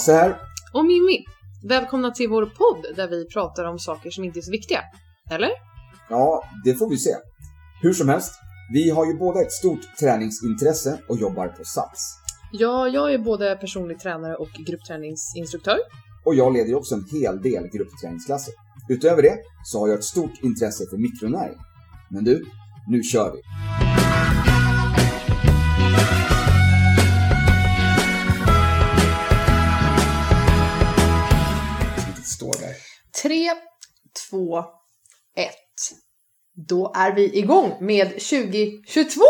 Hasse här. Och Mimmi. Välkomna till vår podd där vi pratar om saker som inte är så viktiga. Eller? Ja, det får vi se. Hur som helst, vi har ju båda ett stort träningsintresse och jobbar på Sats. Ja, jag är både personlig tränare och gruppträningsinstruktör. Och jag leder ju också en hel del gruppträningsklasser. Utöver det så har jag ett stort intresse för mikronäring. Men du, nu kör vi! Står där. 3, 2, 1. Då är vi igång med 2022!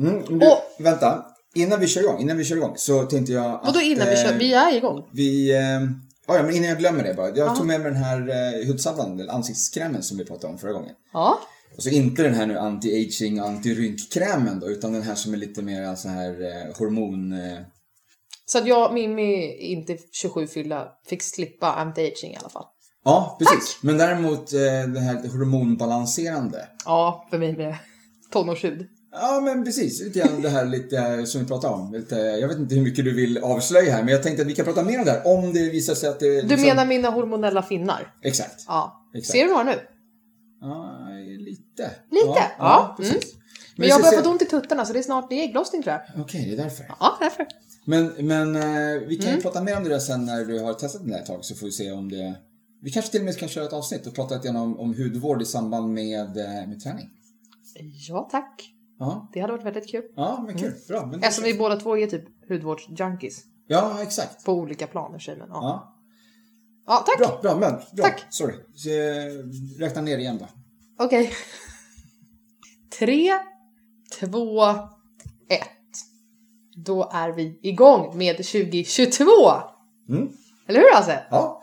Mm, du, Och- Vänta, innan vi kör igång, innan vi kör igång så tänkte jag att... Vadå innan vi eh, kör? Vi är igång. Vi... Eh, ja, men innan jag glömmer det bara. Jag Ja. tog med mig den här eh, hudsalvan, eller ansiktskrämen som vi pratade om förra gången. Ja. Och så inte den här nu anti-aging, anti-rynkkrämen då, utan den här som är lite mer så här eh, hormon... Eh, Så att jag, Mimmi, inte 27 fyllda, fick slippa anti-aging i alla fall. ja, precis. Men däremot eh, det här hormonbalanserande. Ja, för mig med tonårshud. Ja, men precis. Lite grann det här lite som vi pratade om. Lite, jag vet inte hur mycket du vill avslöja här, men jag tänkte att vi kan prata mer om det här om det visar sig att det... liksom- Du menar mina hormonella finnar? Exakt. Ja. Exakt. Ser du några nu? Ja, lite. Lite? Ja, Ja, precis. mm. Men vi jag börjar få ont i tuttarna så det är snart det är ägglossning tror jag. Okej, det är därför. Ja, därför. Men, men eh, vi kan Mm. ju prata mer om det där sen när du har testat den där ett tag så får vi se om det... Vi kanske till och med kan köra ett avsnitt och prata lite grann om, om hudvård i samband med, eh, med träning. Ja, tack. Ja, Det hade varit väldigt kul. ja men kul. Bra. Men Eftersom vi båda två är typ hudvårdsjunkies. Ja, exakt. På olika planer säger man. Ja. Ja. ja, tack. Bra, bra, men bra. Tack. Sorry. Så, eh, räkna ner igen då. Okej. Tre, två, ett. Då är vi igång med 2022! Mm. Eller hur Hasse? Ja.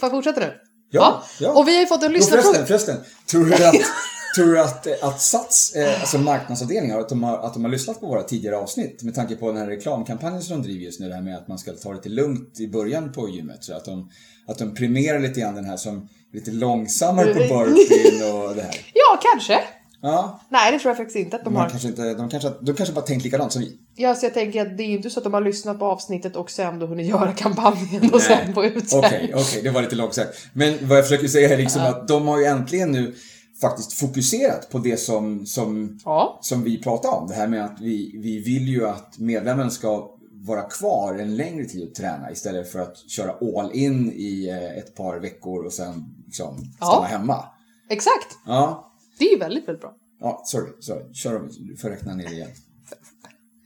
Får jag fortsätta nu? Ja, ja. Och vi har ju fått en lyssnarfråga. förresten, förresten. Tror du att, tror du att, eh, att Sats, eh, alltså marknadsavdelningar, att de, har, att de har lyssnat på våra tidigare avsnitt med tanke på den här reklamkampanjen som de driver just nu, det här med att man ska ta det lite lugnt i början på gymmet. Så att de, att de premierar lite grann den här som lite långsammare på burpeen och det här. Ja, kanske. Ja, Nej, det tror jag faktiskt inte att de man har. kanske inte, de kanske, de kanske bara tänkt likadant som vi. Ja, så jag tänker att det är ju inte så att de har lyssnat på avsnittet och sen då hunnit göra kampanjen och Nej. sen på ut sen. Okej, okej, det var lite långsökt. Men vad jag försöker säga är liksom att de har ju äntligen nu faktiskt fokuserat på det som, som, Ja. som vi pratade om. Det här med att vi, vi vill ju att medlemmen ska vara kvar en längre tid och träna istället för att köra all in i eh, ett par veckor och sen liksom stanna Ja. hemma. Exakt. Ja, Det är ju väldigt, väldigt bra. ja sorry, sorry. Kör om, du får räkna ner igen.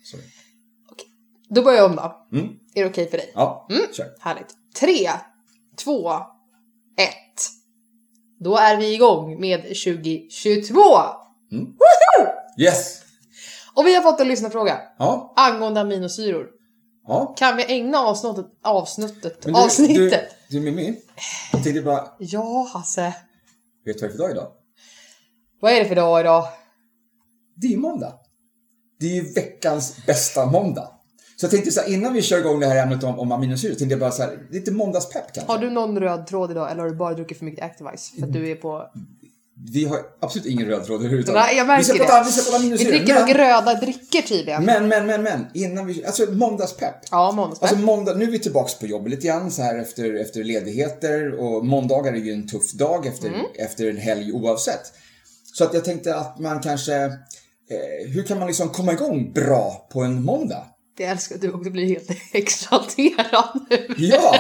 Sorry. Då börjar jag om då. Mm. Är det okej för dig? Ja, kör. Härligt. Tre, två, ett. Då är vi igång med 2022! Yes! Och vi har fått en lyssnarfråga Ja, angående aminosyror. ja. Kan vi ägna avsnittet, avsnittet, du, avsnittet? Du, du Mimmi, jag tänkte bara, Ja, Hasse. vet du vad det är för dag idag? Vad är det för dag idag? Det är ju måndag. Det är ju veckans bästa måndag. Så jag tänkte så här, innan vi kör igång det här ämnet om, om aminosyror, tänkte jag bara så här, lite måndagspepp kanske. Har du någon röd tråd idag eller har du bara druckit för mycket Activise? För att du är på... Vi har absolut ingen röd tråd överhuvudtaget. Nej, jag märker vi ska det. prata, vi ska prata Vi aminosyror. dricker nog men, röda dricker tydligen. men, men, men, men, innan vi, alltså måndagspepp. Ja, måndagspepp. Alltså måndag, nu är vi tillbaks på jobbet lite grann så här efter, efter ledigheter och måndagar är ju en tuff dag efter, Mm. efter en helg oavsett. Så att jag tänkte att man kanske, eh, hur kan man liksom komma igång bra på en måndag? Jag älskar du också blir helt exalterad nu. Ja,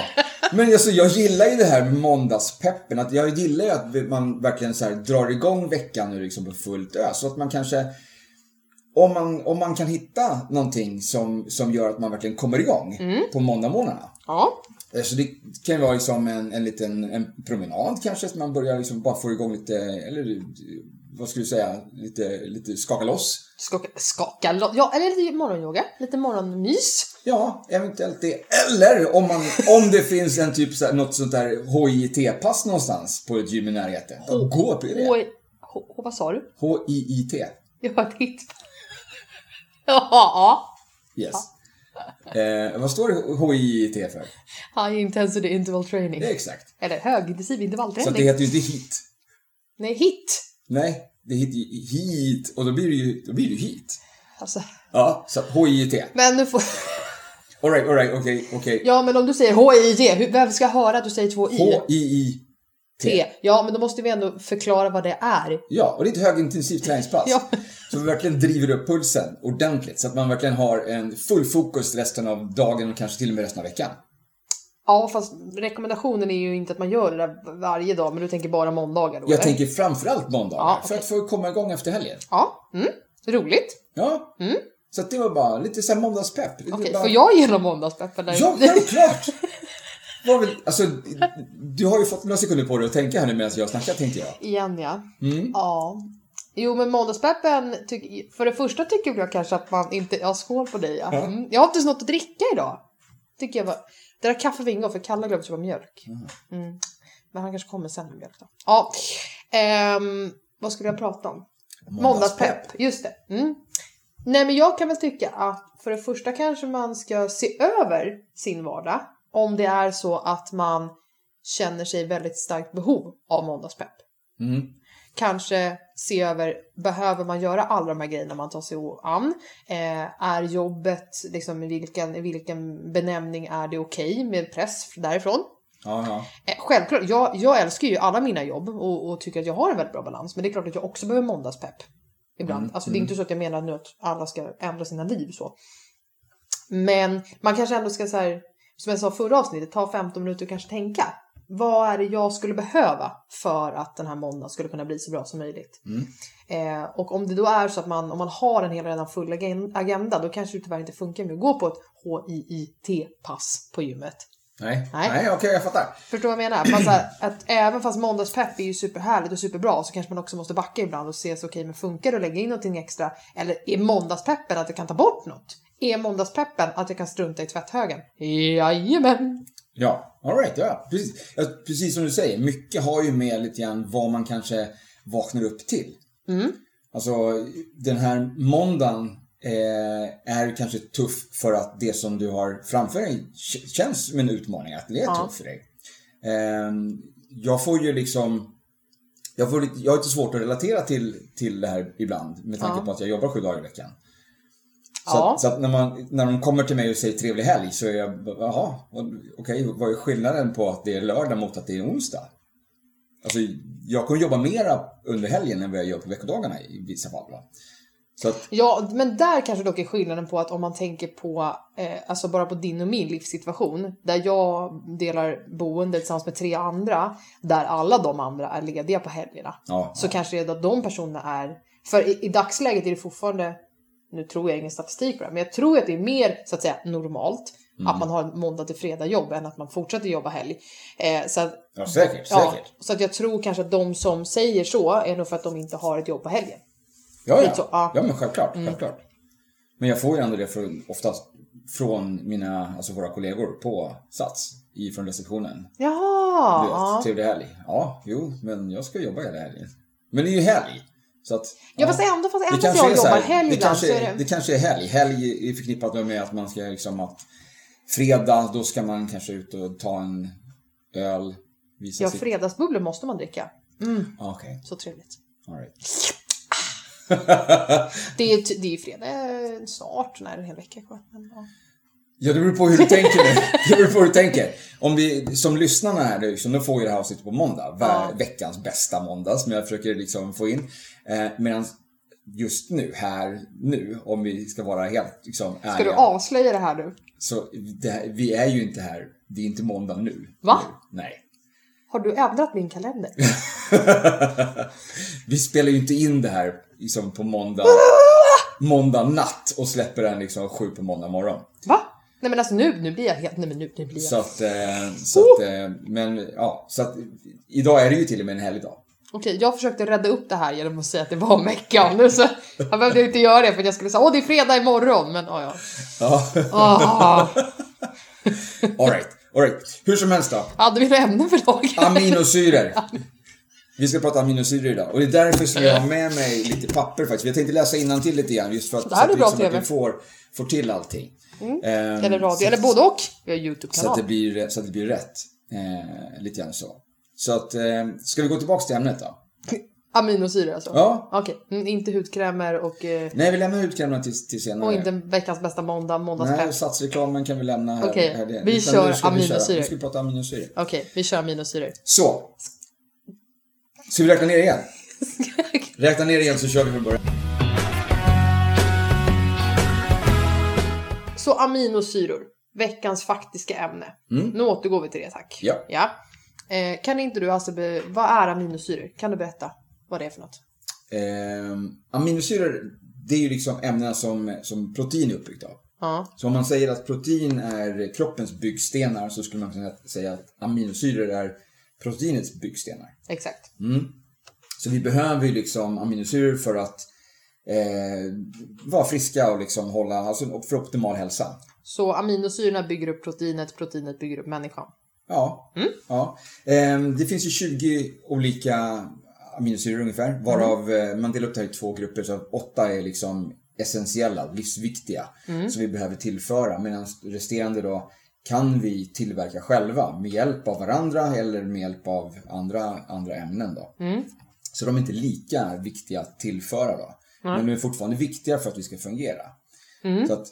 men alltså, jag gillar ju det här med måndagspeppen. Att jag gillar ju att man verkligen så här drar igång veckan nu liksom på fullt ös. Så att man kanske, om man, om man kan hitta någonting som, som gör att man verkligen kommer igång på måndagmorgnarna. Ja, Eh, Så det kan ju vara liksom en, en liten en promenad kanske, så man börjar liksom bara få igång lite, eller vad skulle du säga, lite, lite skaka loss. skaka, skaka lo- Ja, eller lite morgonyoga. Lite morgonmys. Ja, eventuellt det. Eller om, man, om det finns en typ så här, något sånt där HIIT-pass någonstans på ett gym i närheten. Då gå på H, det. H, H, vad sa du? HIIT. Jag har titt. Ja, Yes. Eh, vad står HIIT för? High Intensity Interval Training. Det är exakt. Eller högintensiv Så att det intervallträning. heter ju inte HIT. Nej, hit. Nej, det heter ju HIIT och då blir det ju, då blir det HIT. Alltså, Ja, så HIIT. men nu får... Alright, alright, okej, okej. Ja, men om du säger H-I-J, hur- vem ska höra att du säger två I? H-I-I-T. T. Ja, men då måste vi ändå förklara vad det är. Ja, och det är ett högintensivt träningspass. Ja. Som verkligen driver upp pulsen ordentligt. Så att man verkligen har en full fokus resten av dagen och kanske till och med resten av veckan. Ja, fast rekommendationen är ju inte att man gör det där varje dag, men du tänker bara måndagar då? Jag eller? tänker framförallt måndagar. Ja, För okej. att få komma igång efter helgen. Ja, mm. roligt. Ja. Så att det var bara lite såhär måndagspepp. Mm. Okej, bara... får jag genom måndagspeppen? där? Ja, självklart! Vill... Alltså, du har ju fått några sekunder på dig att tänka här nu medan jag snackar tänkte jag. Igen ja. Mm. Ja. Jo men måndagspeppen, för det första tycker jag kanske att man inte, ja skål på dig ja. Mm. Jag har inte något att dricka idag. Tycker jag bara, det där kaffe vingar för Kalle glömde köpa mjölk. Mm. Men han kanske kommer sen med mjölk då. Ja, ehm, vad skulle jag prata om? Måndagspepp, just det. Mm. Nej men jag kan väl tycka att för det första kanske man ska se över sin vardag. Om det är så att man känner sig väldigt starkt behov av måndagspepp. Mm. Kanske se över, behöver man göra alla de här grejerna man tar sig an? Eh, är jobbet, liksom i vilken, i vilken benämning är det okej med press därifrån? Ja. Eh, självklart, jag, jag älskar ju alla mina jobb och, och tycker att jag har en väldigt bra balans. Men det är klart att jag också behöver måndagspepp. Ibland. Mm, Alltså det är inte så att jag menar nu att alla ska ändra sina liv så. Men man kanske ändå ska så här, som jag sa förra avsnittet, ta 15 minuter och kanske tänka. Vad är det jag skulle behöva för att den här måndagen skulle kunna bli så bra som möjligt? Mm. Eh, och om det då är så att man, om man har en hel redan full agen- agenda, då kanske det tyvärr inte funkar med att gå på ett HIIT-pass på gymmet. Nej, Nej. nej, okej, jag fattar. Förstår vad jag menar? Man, här, att även fast måndagspepp är ju superhärligt och superbra så kanske man också måste backa ibland och se så okej, men funkar det att lägga in någonting extra? Eller är måndagspeppen att jag kan ta bort något? Är måndagspeppen att jag kan strunta i tvätthögen? Jajamän! Ja, alright, ja. Precis. ja. Precis som du säger, mycket har ju med lite grann vad man kanske vaknar upp till. Mm. Alltså, den här måndagen eh, är kanske tuff för att det som du har framför dig känns som en utmaning, att det är Ja. tufft för dig. Eh, jag får ju liksom jag, får lite, jag har lite svårt att relatera till, till det här ibland med tanke Ja. på att jag jobbar sju dagar i veckan. Så, Ja. att, så att när, man, när de kommer till mig och säger trevlig helg så är jag jaha, okej, vad är skillnaden på att det är lördag mot att det är onsdag? Alltså, jag kommer jobba mera under helgen än vad jag gör på veckodagarna i vissa fall. Va? Att, Ja, men där kanske dock är skillnaden på att om man tänker på, eh, alltså bara på din och min livssituation, där jag delar boende tillsammans med tre andra, där alla de andra är lediga på helgerna. ja, så kanske det är att de personerna är... För i, i dagsläget är det fortfarande, nu tror jag ingen statistik på det, men jag tror att det är mer så att säga normalt att man har måndag till fredag jobb än att man fortsätter jobba helg. Eh, så, att, ja, säkert, ja, säkert. så att jag tror kanske att de som säger så är nog för att de inte har ett jobb på helgen. Ja, lite så, ja. ja. ja men självklart, Mm. självklart. Men jag får ju ändå det från, oftast från mina, alltså våra kollegor på Sats, ifrån receptionen. Jaha! Du vet, ja. trevlig helg. Ja, jo, men jag ska jobba hela helgen. Men det är ju helg. Så att, Ja, fast ändå fast, ändå fast jag jobbar här, helg det, kanske, är det... det kanske är helg. Helg är förknippat med att man ska liksom att fredag, då ska man kanske ut och ta en öl. Visa Ja, sitt... fredagsbubblor måste man dricka. Mm, Ah, Okej, så trevligt. all right. Det är, t- det är ju fredag snart, när en hel vecka kvar. Men, ja. Ja, det beror på hur du tänker nu. Det beror på hur du tänker. Om vi, som lyssnarna här, liksom, de får ju det här avsnittet på måndag. Ja. Veckans bästa måndag som jag försöker liksom få in. Eh, Medan just nu, här, nu, om vi ska vara helt liksom, ärliga. Ska du avslöja det här nu? Så det, vi är ju inte här, det är inte måndag nu. Va? Nu. Nej. Har du ändrat min kalender? vi spelar ju inte in det här liksom, på måndag, måndag natt och släpper den liksom sju på måndag morgon. Va? Nej men alltså nu, nu blir jag helt... Nej men nu, nu blir jag... Så att, eh, så att, eh, men ja, så att idag är det ju till och med en helgdag. Okej, jag försökte rädda upp det här genom att säga att det var veckan. Nu så jag behövde inte göra det för att jag skulle säga åh det är fredag imorgon. Men oh, ja. Ja, alright, alright. Hur som helst då. Hade vi några ämnen för dagen? Aminosyror. Vi ska prata aminosyror idag och det är därför som jag har med mig lite papper faktiskt. Jag tänkte läsa till lite grann just för att, Det här så att vi bra liksom TV. verkligen får, får till allting. Ehm, Eller radio, så eller att- både och. Vi har Så att, YouTube-kanal. det blir, så att det blir rätt. Eh, lite grann så. Så att, eh, ska vi gå tillbaka till ämnet då? Aminosyror alltså? Ja. Okej, mm, inte hudkrämer och, eh, Nej, vi lämnar hudkrämerna till, till senare. och inte veckans bästa måndag, måndagspepp. Nej, satsreklamen kan vi lämna här. Okej, här vi utan kör vi köra- aminosyror. Nu ska vi prata aminosyror. Okej, vi kör aminosyror. Så. Ska vi räkna ner igen? Räkna ner igen så kör vi från början. Så aminosyror, veckans faktiska ämne. Nu återgår vi till det tack. Ja. ja. Eh, kan inte du alltså, be- vad är aminosyror? Kan du berätta vad det är för något? Ehm, aminosyror, det är ju liksom ämnena som, som protein är uppbyggt av. Ja. Så om man säger att protein är kroppens byggstenar så skulle man kunna säga att aminosyror är proteinets byggstenar. Exakt. Så vi behöver ju liksom aminosyror för att eh, vara friska och liksom hålla, alltså för optimal hälsa. Så aminosyrorna bygger upp proteinet, proteinet bygger upp människan. Ja. ja. Ehm, det finns ju 20 olika aminosyror ungefär, varav eh, man delar upp det här i två grupper. Så åtta är liksom essentiella, livsviktiga, som vi behöver tillföra. Medan resterande då kan vi tillverka själva med hjälp av varandra eller med hjälp av andra, andra ämnen. Då. Så de är inte lika viktiga att tillföra då. Men de är fortfarande viktiga för att vi ska fungera. Så att,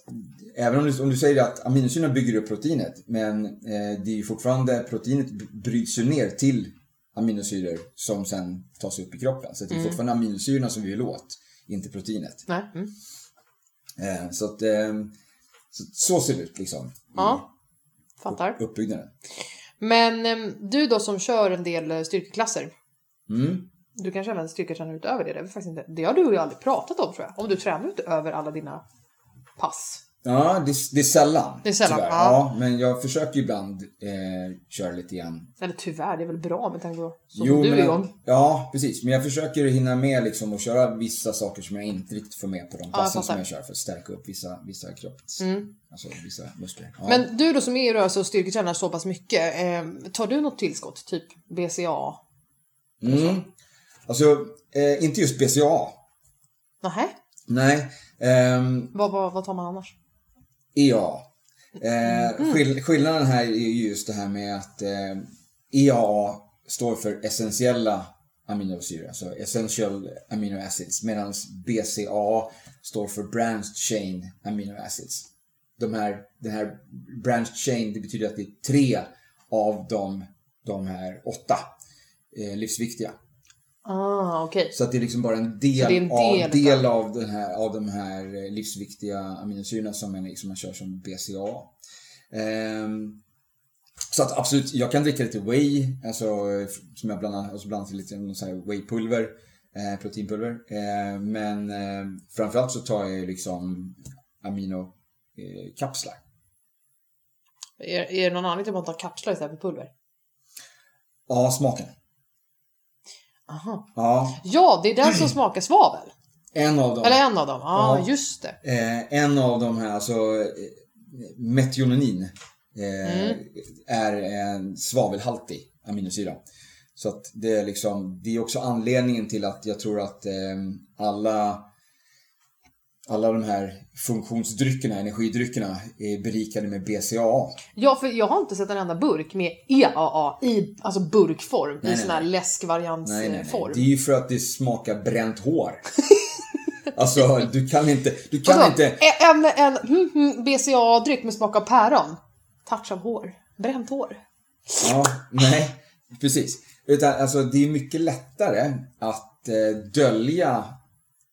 även om du, om du säger att aminosyrorna bygger upp proteinet, men eh, det är ju fortfarande, proteinet bryts ju ner till aminosyror som sen tas upp i kroppen. Så det är fortfarande aminosyrorna som vi vill åt, inte proteinet. Mm. Eh, så att, eh, så, så ser det ut liksom. i Ja. Fattar. Uppbyggnaden. Men em, du då som kör en del eh, styrkeklasser. Mm. Du kanske även styrketränar utöver det? Det, är faktiskt inte, det har du ju aldrig pratat om tror jag. Om du tränar utöver alla dina pass. Ja, det, det är sällan. Det är sällan, tyvärr. ja. ja. Men jag försöker ibland eh, köra lite grann Eller tyvärr, det är väl bra med tanke på så Jo, som du är igång. Ja, precis. Men jag försöker hinna med liksom och köra vissa saker som jag inte riktigt får med på de passen som fattar. jag kör för att stärka upp vissa, vissa kropps... Alltså vissa muskler. Ja. Men du då som är i rörelse och styrketränar så pass mycket. Eh, tar du något tillskott? Typ BCA? mm. Alltså, eh, inte just BCAA. Nähä? Nej. Ehm, Vad, vad, vad tar man annars? EAA. Eh, skill- skillnaden här är ju just det här med att eh, EAA står för essentiella aminosyror, alltså essential amino acids, medan BCAA står för branched chain amino acids. De här, den här branched chain, det betyder att det är tre av de, de här åtta eh, livsviktiga. Ah, okej. Så att det är liksom bara en del, en av, del del av, den här, av de här eh, livsviktiga aminosyrorna som man, liksom man kör som BCAA. Ehm, så att absolut, jag kan dricka lite whey, alltså eh, som jag blandar, alltså blandar till lite wheypulver, eh, proteinpulver. Eh, men eh, framförallt så tar jag ju liksom aminokapslar. Är, är det någon anledning till att man tar kapslar istället för pulver? Ja, smaken. Aha. Ja, Ja, det är den som smakar svavel. en av dem. Eller en av dem. Ja, Ja. just det. Eh, en av de här, alltså eh, metioninin, eh, är en svavelhaltig aminosyra. Så att det är liksom, det är också anledningen till att jag tror att eh, alla alla de här funktionsdryckerna, energidryckerna, är berikade med BCAA. Ja, för jag har inte sett en enda burk med EAA i alltså burkform. Nej, I sån här läskvariantsform. Det är ju för att det smakar bränt hår. alltså, du kan inte, du kan Vadå? inte, En, en, hmm, hmm, BCA-dryck med smak av päron. Touch av hår. Bränt hår. Ja, nej, precis. Utan alltså det är mycket lättare att eh, dölja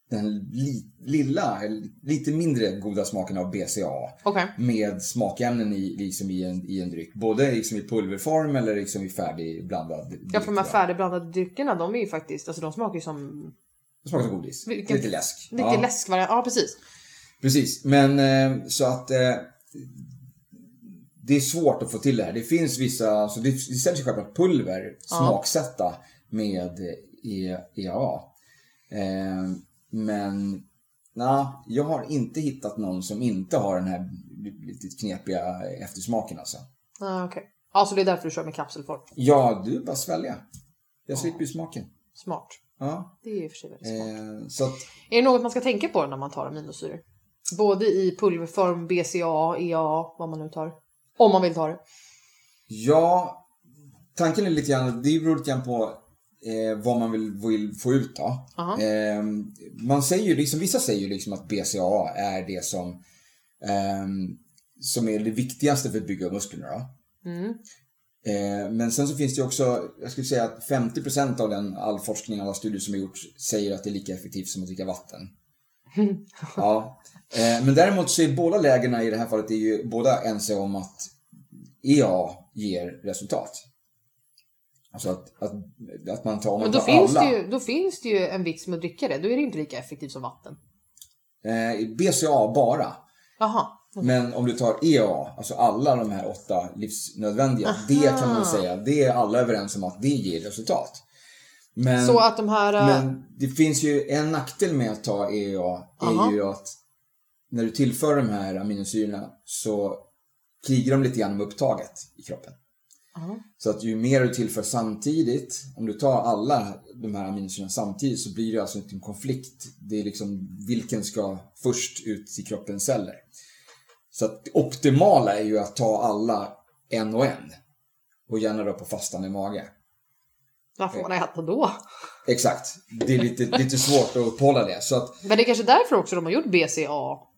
den li, lilla, lite mindre goda smaken av BCA Okej. med smakämnen i, liksom i, en, i en dryck. Både liksom i pulverform eller liksom i färdigblandad dryck. Ja, för de här färdigblandade dryckerna, de är ju faktiskt, alltså de smakar ju som Det smakar som godis. Vilken- Lite läsk. lite ja. läskvariant. Ja, precis. Precis, men eh, så att eh, det är svårt att få till det här. Det finns vissa, så det, det säljs självklart pulver smaksätta med eh, E- EAA. Men na, jag har inte hittat någon som inte har den här lite knepiga eftersmaken alltså. Ah, Okej. Ja, så det är därför du kör med kapselform. Ja, du bara svälja. Jag slipper ju smaken. Smart. Ja, Det är ju för sig väldigt smart. eh, så att Är det något man ska tänka på när man tar aminosyror? Både i pulverform, BCA, EA, vad man nu tar. Om man vill ta det. Ja, tanken är lite grann, det beror lite grann på eh, vad man vill, vill få ut då. Eh, man säger ju liksom, vissa säger ju liksom att BCAA är det som, eh, som är det viktigaste för att bygga musklerna. Då. Mm. Eh, men sen så finns det ju också, jag skulle säga att 50% av den, all forskning, alla studier som har gjorts säger att det är lika effektivt som att dricka vatten. ja. Eh, men däremot så är båda lägena i det här fallet är ju båda ense om att EA ger resultat. Alltså att, att, att man tar, Men då finns, alla. det ju, då finns det ju en vits med att dricka det. Då är det inte lika effektivt som vatten. Eh, BCA bara. Jaha. Men om du tar EA, alltså alla de här åtta livsnödvändiga, det kan man säga, det är alla överens om att det ger resultat. Men, Så att de här... äh, men det finns ju en nackdel med att ta EA, Aha. är ju att när du tillför de här aminosyrorna så krigar de lite grann om upptaget i kroppen. Så att ju mer du tillför samtidigt, om du tar alla de här aminosyrorna samtidigt så blir det alltså inte en konflikt. Det är liksom vilken ska först ut i kroppens celler. Så att det optimala är ju att ta alla en och en. Och gärna då på fastande mage. Vad får man äta då? Exakt. Det är lite, lite svårt att uppehålla det. Så att, Men det är kanske därför också de har gjort BCA.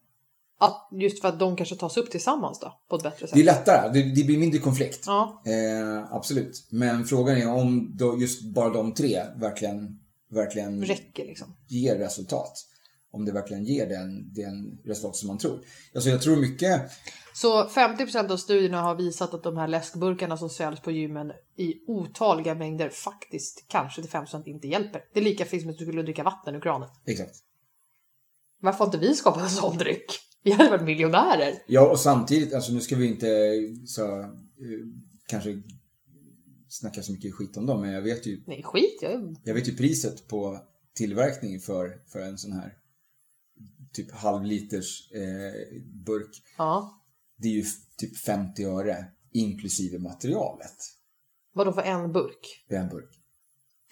Att, just för att de kanske tas upp tillsammans då, på ett bättre sätt. det är lättare. Det, det blir mindre konflikt. Ja. Eh, absolut. Men frågan är om då just bara de tre verkligen, verkligen Räcker liksom. ger resultat. Om det verkligen ger den, den resultat som man tror. Alltså jag tror mycket, Så 50% av studierna har visat att de här läskburkarna som säljs på gymmen i otaliga mängder faktiskt kanske till 5% inte hjälper. Det är lika fint som att du skulle dricka vatten ur kranen. exakt. Varför har inte vi skapat en sån dryck? Vi hade varit miljonärer. Ja och samtidigt, alltså nu ska vi inte så, eh, kanske snacka så mycket skit om dem, men jag vet ju, Nej skit, jag... jag vet ju priset på tillverkning för, för en sån här typ halvliters eh, burk. Ja. Det är ju typ 50 öre inklusive materialet. Vadå för en burk? Är en burk.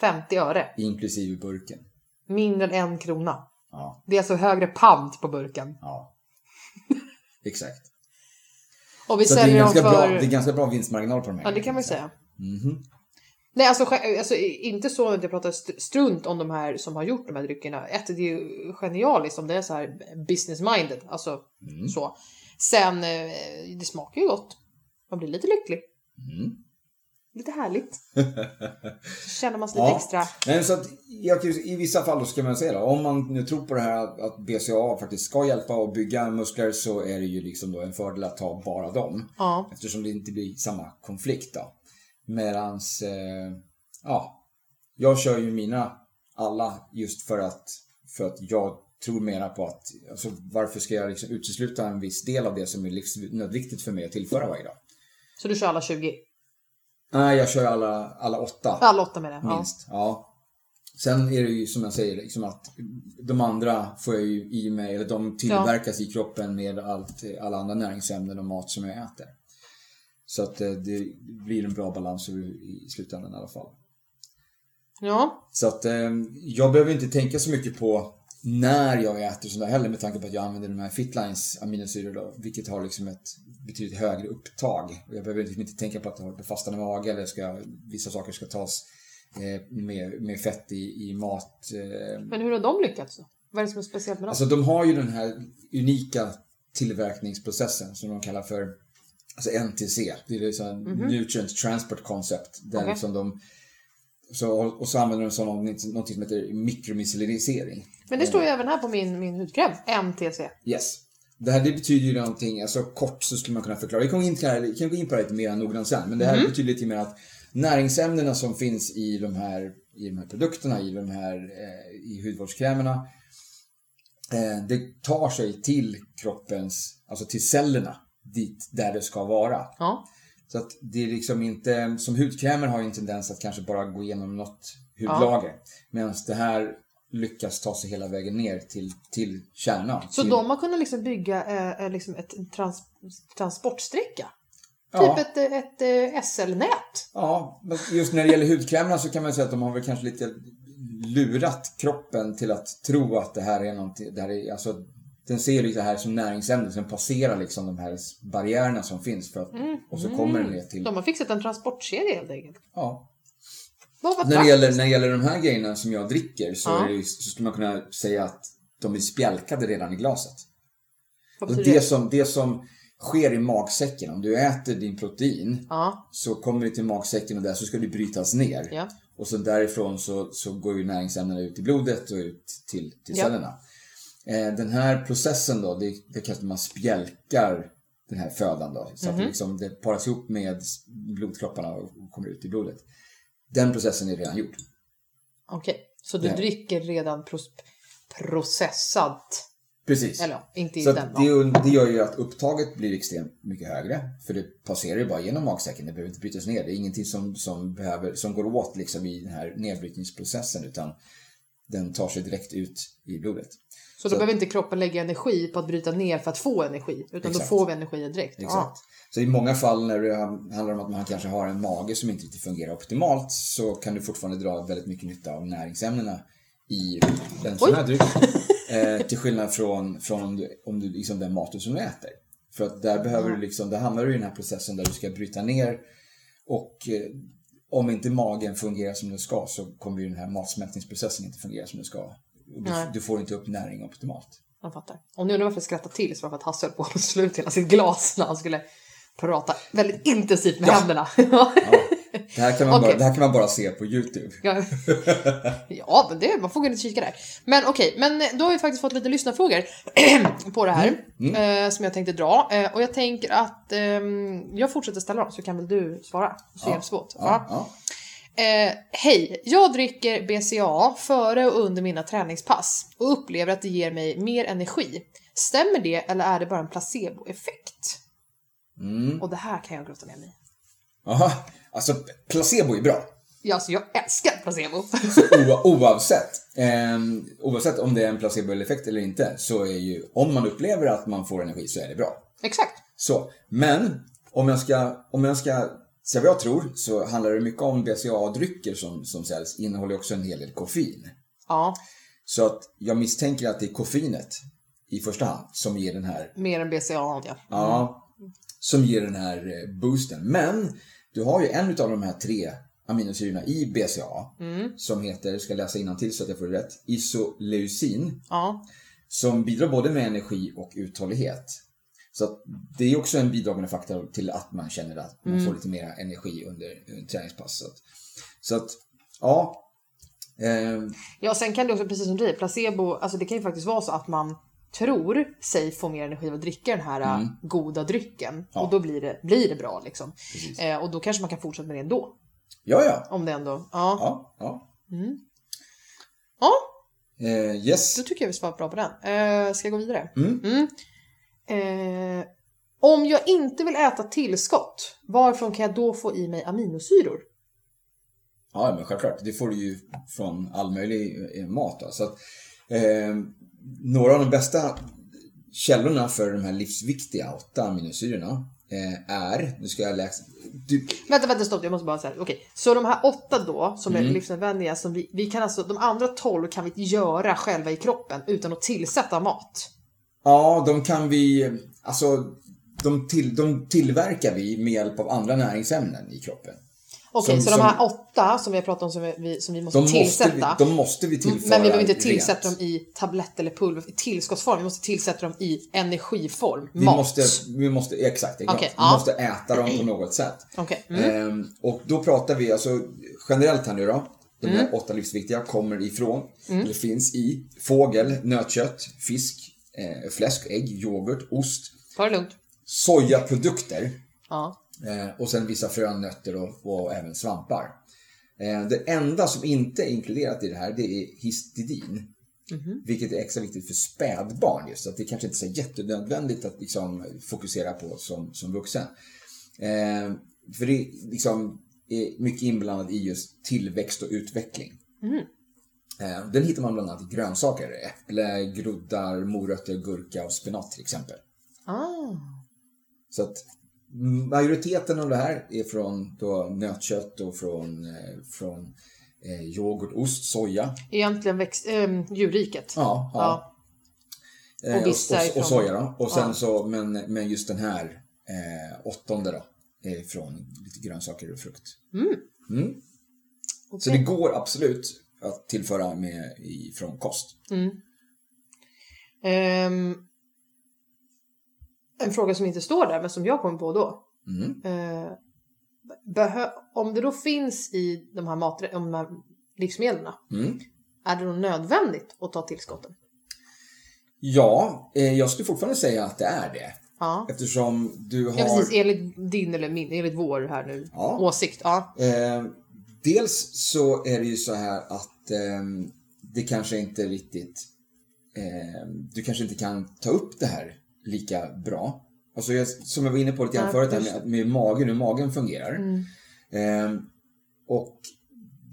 50 öre. Inklusive burken. Mindre än en krona. Ja, Det är alltså högre pant på burken. ja. Exakt. Och vi Så att det, är säljer dem ganska för... bra, det är ganska bra vinstmarginal på de här Ja, det kan man säga. säga. Mhm. Nej, alltså, alltså inte så att jag pratar st- strunt om de här som har gjort de här dryckerna. Ett, det är ju genialiskt om det är så här business minded, alltså Mm. så. Sen, eh, det smakar ju gott. Man blir lite lycklig. Mm. Lite härligt. Så känner man sig lite Ja. extra. Nej, så att, jag, I vissa fall ska man säga då, om man nu tror på det här att, att BCAA faktiskt ska hjälpa att bygga muskler så är det ju liksom då en fördel att ta bara dem. Ja. Eftersom det inte blir samma konflikt då. Medans, eh, ja, jag kör ju mina alla just för att, för att jag tror mera på att, alltså varför ska jag liksom utesluta en viss del av det som är livsnödvändigt för mig att tillföra varje dag? Så du kör alla 20? Nej, jag kör alla, alla åtta. Alla åtta med det? Ja. Minst. Ja. Sen är det ju som jag säger, liksom att de andra får jag ju i mig, eller de tillverkas i kroppen med allt, alla andra näringsämnen och mat som jag äter. Så att eh, det blir en bra balans i i slutändan i alla fall. ja. Så att eh, jag behöver inte tänka så mycket på när jag äter sådär heller med tanke på att jag använder de här Fitlines aminosyror då, vilket har liksom ett betydligt högre upptag. Och jag behöver liksom inte tänka på att jag har befastande mage eller ska, vissa saker ska tas eh, med, med fett i, i mat. Eh. Men hur har de lyckats då? Vad är det som är speciellt med dem? Alltså de har ju den här unika tillverkningsprocessen som de kallar för alltså NTC. Det är liksom en Nutrient Transport Concept. Där Okej. liksom de, så, och så använder de något, som heter mikromicellerinering. Men det står ju även här på min, min hudkräm. MTC. Yes. Det här det betyder ju någonting, alltså kort så skulle man kunna förklara. Vi kan gå in, vi kan gå in på det lite mer noggrant sen. Men det här betyder lite mer att näringsämnena som finns i de här, i de här produkterna, i de här eh, i hudvårdskrämerna. Eh, det tar sig till kroppens, alltså till cellerna dit där det ska vara. Ja. Så att det är liksom inte, som hudkrämer har ju en tendens att kanske bara gå igenom något hudlager. Medan det här lyckas ta sig hela vägen ner till, till kärnan. Så till, de har kunnat liksom bygga eh, eh, liksom ett trans, transportsträcka? Ja. Typ ett, eh, ett, eh, SL-nät? Ja, men just när det gäller hudkrämerna så kan man säga att de har väl kanske lite lurat kroppen till att tro att det här är någonting, det här är, alltså den ser det här som näringsämnen, sen passerar liksom de här barriärerna som finns för att, och så kommer den ner till, De har fixat en transportkedja helt enkelt. ja. Vad var När det, gäller, när det gäller de här grejerna som jag dricker så, Ja. det, så skulle man kunna säga att de är spjälkade redan i glaset. Och det, det? som, det som sker i magsäcken, om du äter din protein Ja, så kommer du till magsäcken och där så ska det brytas ner. ja. Och så därifrån så, så går ju näringsämnena ut i blodet och ut till, till cellerna. Eh, den här processen då, det, det kallas att man spjälkar den här födan då. Så att Mhm. det, liksom, det paras ihop med blodkropparna och kommer ut i blodet. Den processen är redan gjord. Okej. Så du Nej. dricker redan pros- processat? Precis. Eller inte Så den att det, det gör ju att upptaget blir extremt mycket högre. För det passerar ju bara genom magsäcken. Det behöver inte brytas ner. Det är ingenting som, som, behöver, som går åt liksom i den här nedbrytningsprocessen. Utan den tar sig direkt ut i blodet. Så då behöver inte kroppen lägga energi på att bryta ner för att få energi. Utan då Exakt. får vi energi direkt. Exakt. Så i många fall när det handlar om att man kanske har en mage som inte riktigt fungerar optimalt så kan du fortfarande dra väldigt mycket nytta av näringsämnena i en sån här dryck. Eh, till skillnad från, från om du, om du liksom den maten som du äter. För att där behöver du liksom, där hamnar du i den här processen där du ska bryta ner och eh, om inte magen fungerar som den ska så kommer ju den här matsmältningsprocessen inte fungera som den ska. Du, du får inte upp näring optimalt. Jag fattar. Och nu undrar varför jag skrattar till så var det för att Hasse höll på att slå ut hela sitt glas när han skulle prata väldigt intensivt med Ja. händerna. Ja, det, här kan man bara, Okej. det här kan man bara se på YouTube. Ja, ja men det, man får gå in och kika där. Men okej, men då har vi faktiskt fått lite lyssnarfrågor på det här. Eh, som jag tänkte dra. Eh, och jag tänker att ehm, jag fortsätter ställa dem så kan väl du svara. Så hjälps vi åt. Ja, ja. Eh, Hej! Jag dricker BCA före och under mina träningspass och upplever att det ger mig mer energi. Stämmer det eller är det bara en placeboeffekt? Mm. Och det här kan jag grotta ner mig i. Aha. Alltså, placebo är bra. Ja, alltså jag älskar placebo. Oavsett. ehm, oavsett om det är en placeboeffekt eller inte så är ju, om man upplever att man får energi så är det bra. Exakt. Så, men om jag ska, om jag ska säga vad jag tror så handlar det mycket om BCA-drycker som, som säljs innehåller också en hel del koffein. Ja, Så att jag misstänker att det är koffeinet i första hand som ger den här mer än BCA ja. Ja, som ger den här eh, boosten. Men du har ju en av de här tre aminosyrorna i BCA som heter, ska läsa till så att jag får det rätt, isoleucin. Ja, Som bidrar både med energi och uthållighet. Så att det är också en bidragande faktor till att man känner att man får lite mer energi under träningspasset. Så att, ja. Eh, Ja, sen kan det också, precis som du säger, placebo, alltså det kan ju faktiskt vara så att man tror sig få mer energi av att dricka den här äh, goda drycken. Ja. Och då blir det, blir det bra liksom. Eh, och då kanske man kan fortsätta med det ändå. ja, ja. Om det ändå, ja. Ja, ja. Ja, Eh, yes. då tycker jag vi svarar bra på den. Eh, ska jag gå vidare? Mm. Eh, om jag inte vill äta tillskott, varifrån kan jag då få i mig aminosyror? Ja, men självklart. Det får du ju från all möjlig eh, mat. Då. Så att, eh, några av de bästa källorna för de här livsviktiga åtta aminosyrorna eh, är, nu ska jag läsa, du, Vänta, vänta, stopp, jag måste bara säga, okej. Så de här åtta då, som Mm. är livsnödvändiga, som vi, vi kan alltså, de andra tolv kan vi göra själva i kroppen utan att tillsätta mat. ja, de kan vi, alltså, de, till, de tillverkar vi med hjälp av andra näringsämnen i kroppen. Okej, Som- så de som- här åtta som vi har pratat om som vi, som vi måste De måste, vi, tillsätta. de måste vi tillföra men vi behöver inte rent. tillsätta dem i tablett eller pulver i tillskottsform. Vi måste tillsätta dem i energiform. Vi mat. måste, vi måste, exakt, exakt. Okej, vi ja. måste äta dem på något sätt. Okej. Mm. Ehm, och då pratar vi alltså generellt här nu då. De Mm. här åtta livsviktiga kommer ifrån, eller finns i fågel, nötkött, fisk, eh, fläsk, ägg, yoghurt, ost, Ta det lugnt. sojaprodukter Ja. Eh, och sen vissa frön, nötter och, och även svampar. Eh, det enda som inte är inkluderat i det här det är histidin. Vilket är extra viktigt för spädbarn just. Så att det kanske inte är så jättenödvändigt att liksom fokusera på som, som vuxen. Eh, för det liksom är mycket inblandat i just tillväxt och utveckling. Eh, den hittar man bland annat i grönsaker. Äpple, groddar, morötter, gurka och spenat till exempel. Ah. Så att majoriteten av det här är från då nötkött och från, eh, från eh, yoghurt, ost, soja. Egentligen växt, ähm, djurriket. Ja, ja. Ja. Eh, Och vissa och, ifrån- och soja då. Och sen Ja. så, men, men just den här eh, åttonde då är från lite grönsaker och frukt. Mm. Så det går absolut att tillföra med från kost. Mm. Um, en fråga som inte står där, men som jag kom på då. Mm. Behö- om det då finns i de här, mat- de här livsmedlen, Mm. är det då nödvändigt att ta tillskotten? Ja, eh, jag skulle fortfarande säga att det är det. Ja. Eftersom du har... Ja, precis. Enligt din eller min, enligt vår här nu, Ja. åsikt. Ja. Eh, dels så är det ju så här att eh, det kanske inte riktigt... Eh, du kanske inte kan ta upp det här lika bra. Alltså jag, som jag var inne på lite grann Ja, förut, med, med magen, hur magen fungerar. Mm. Eh, och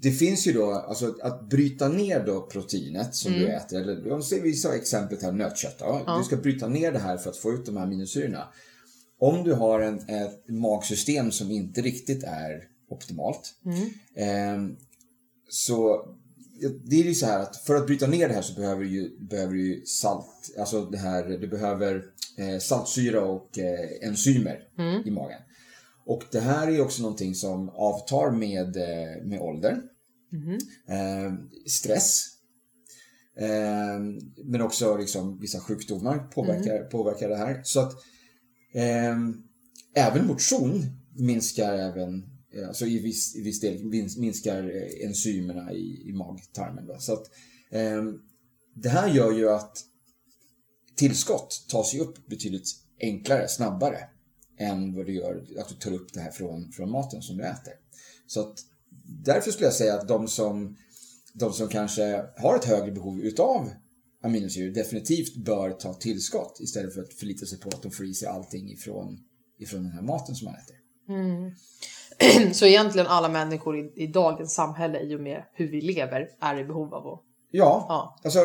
det finns ju då, alltså att bryta ner då proteinet som du äter, eller om vi sa exemplet här nötkött då. Ja. Du ska bryta ner det här för att få ut de här aminosyrorna. Om du har en, ett magsystem som inte riktigt är optimalt. Mm. Eh, så det är ju så här att för att bryta ner det här så behöver du ju, behöver du salt, alltså det här, du behöver eh, saltsyra och eh, enzymer i magen. Och det här är också någonting som avtar med, eh, med åldern. Eh, stress. Eh, men också liksom vissa sjukdomar påverkar, påverkar det här. Så att eh, även motion minskar även, Eh, alltså i viss, i viss del minskar eh, enzymerna i, i magtarmen. Då. Så att eh, det här gör ju att tillskott tas ju upp betydligt enklare, snabbare än vad det gör att du tar upp det här från, från maten som du äter. Så att därför skulle jag säga att de som, de som kanske har ett högre behov utav aminosyror definitivt bör ta tillskott istället för att förlita sig på att de får i sig allting ifrån, ifrån den här maten som man äter. Mm. Så egentligen alla människor i, i dagens samhälle i och med hur vi lever är i behov av att... Ja, Ja. alltså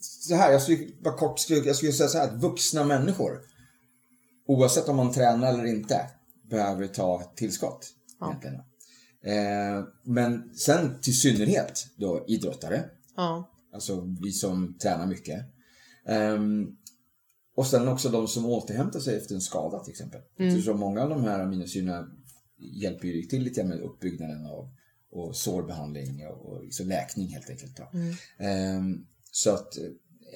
så här, jag skulle bara kort skulle, jag skulle säga så här att vuxna människor oavsett om man tränar eller inte behöver ta tillskott. Egentligen. Eh, men sen till synnerhet då idrottare, Ja. alltså vi som tränar mycket. Ehm, och sen också de som återhämtar sig efter en skada till exempel. Eftersom många av de här aminosyrorna hjälper ju till lite med uppbyggnaden av och sårbehandling och, och liksom läkning helt enkelt. Då. Ehm, så att eh,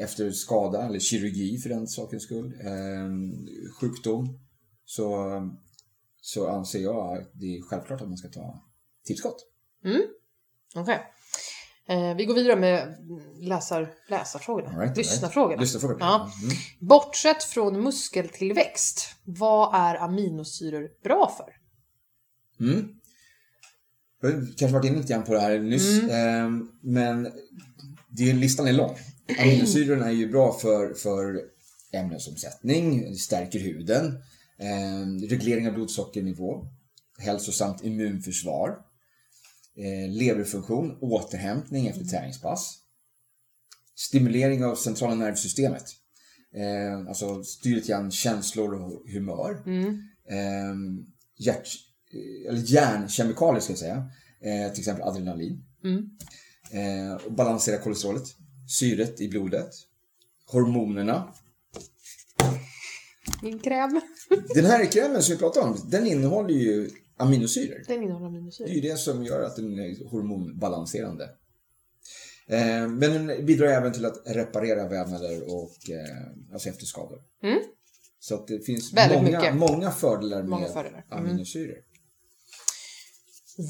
efter skada eller kirurgi för den sakens skull, ehm, sjukdom, så, så anser jag att det är självklart att man ska ta tillskott. Okej. Eh, vi går vidare med läsar, läsarfrågorna. Right, all right. Lyssnarfrågorna. Lyssnarfrågor. Ja. Mm. Bortsett från muskeltillväxt, vad är aminosyror bra för? Mm. Jag har kanske varit inne lite grann på det här nyss, ehm, men det, listan är lång. Aminosyrorna är ju bra för, för ämnesomsättning, stärker huden, ehm, reglering av blodsockernivå, hälsosamt immunförsvar, eh, leverfunktion, återhämtning efter träningspass, stimulering av centrala nervsystemet, eh, alltså styr lite grann känslor och humör, ehm, hjärt, eller hjärnkemikalier ska jag säga. Eh, till exempel adrenalin. Eh, och balansera kolesterolet, syret i blodet, hormonerna. Min kräm. Den här krämen som vi pratar om, den innehåller ju aminosyror. Den innehåller Det är aminosyror. ju det som gör att den är hormonbalanserande. Eh, men den bidrar även till att reparera vävnader och eh, alltså efter skador. Så att det finns Väldigt många, mycket. många fördelar Många med fördelar. Mm.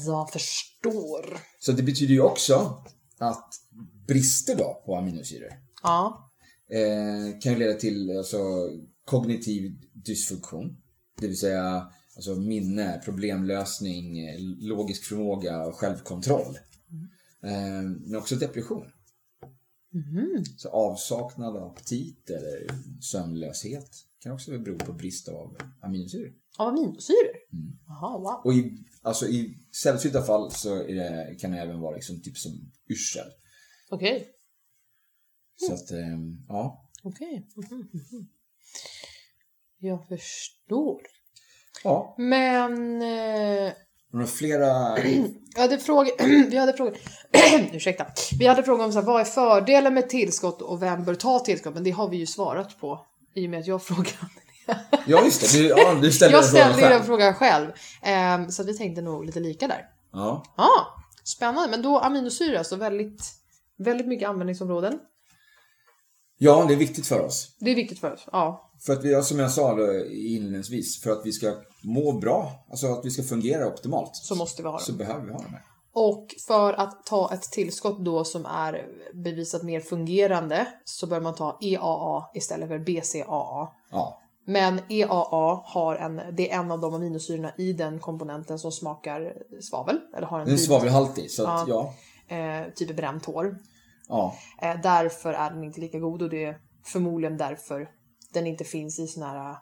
Jag förstår. Så det betyder ju också att brister då på aminosyror Ja. eh, kan ju leda till alltså, kognitiv dysfunktion. Det vill säga alltså, minne, problemlösning, logisk förmåga och självkontroll. Eh, men också depression. Så avsaknad av aptit eller sömnlöshet kan också bero på brist av aminosyror. Av aminosyror? Mm. Jaha, wow. Och i, alltså, i sällsynta fall så det, kan det även vara liksom, typ som yrsel. Okej. Så att, eh, ja. Okej. Mhm, mhm. Jag förstår. Ja, Men... Eh, några flera... jag hade frågor... vi hade frågor... Ursäkta. Vi hade frågor om så här, vad är fördelen med tillskott och vem bör ta tillskott? Men det har vi ju svarat på. I och med att jag frågade. Ja, just det. Du, ja, du ställde Jag ställde ju den själv. frågan själv. Ehm, så att vi tänkte nog lite lika där. Ja. Ja, Spännande, men då aminosyra, alltså väldigt, väldigt mycket användningsområden. Ja, det är viktigt för oss. Det är viktigt för oss, ja. För att vi, som jag sa inledningsvis, för att vi ska må bra, alltså att vi ska fungera optimalt, Så måste vi ha så dem. behöver vi ha de här. Och för att ta ett tillskott då som är bevisat mer fungerande så bör man ta EAA istället för BCAA. Ja, Men EAA har en, det är en av de aminosyrorna i den komponenten som smakar svavel. Eller har en den är vid- svavelhaltig, så att ja. eh, typ bränt hår. ja. Eh, därför är den inte lika god och det är förmodligen därför den inte finns i såna här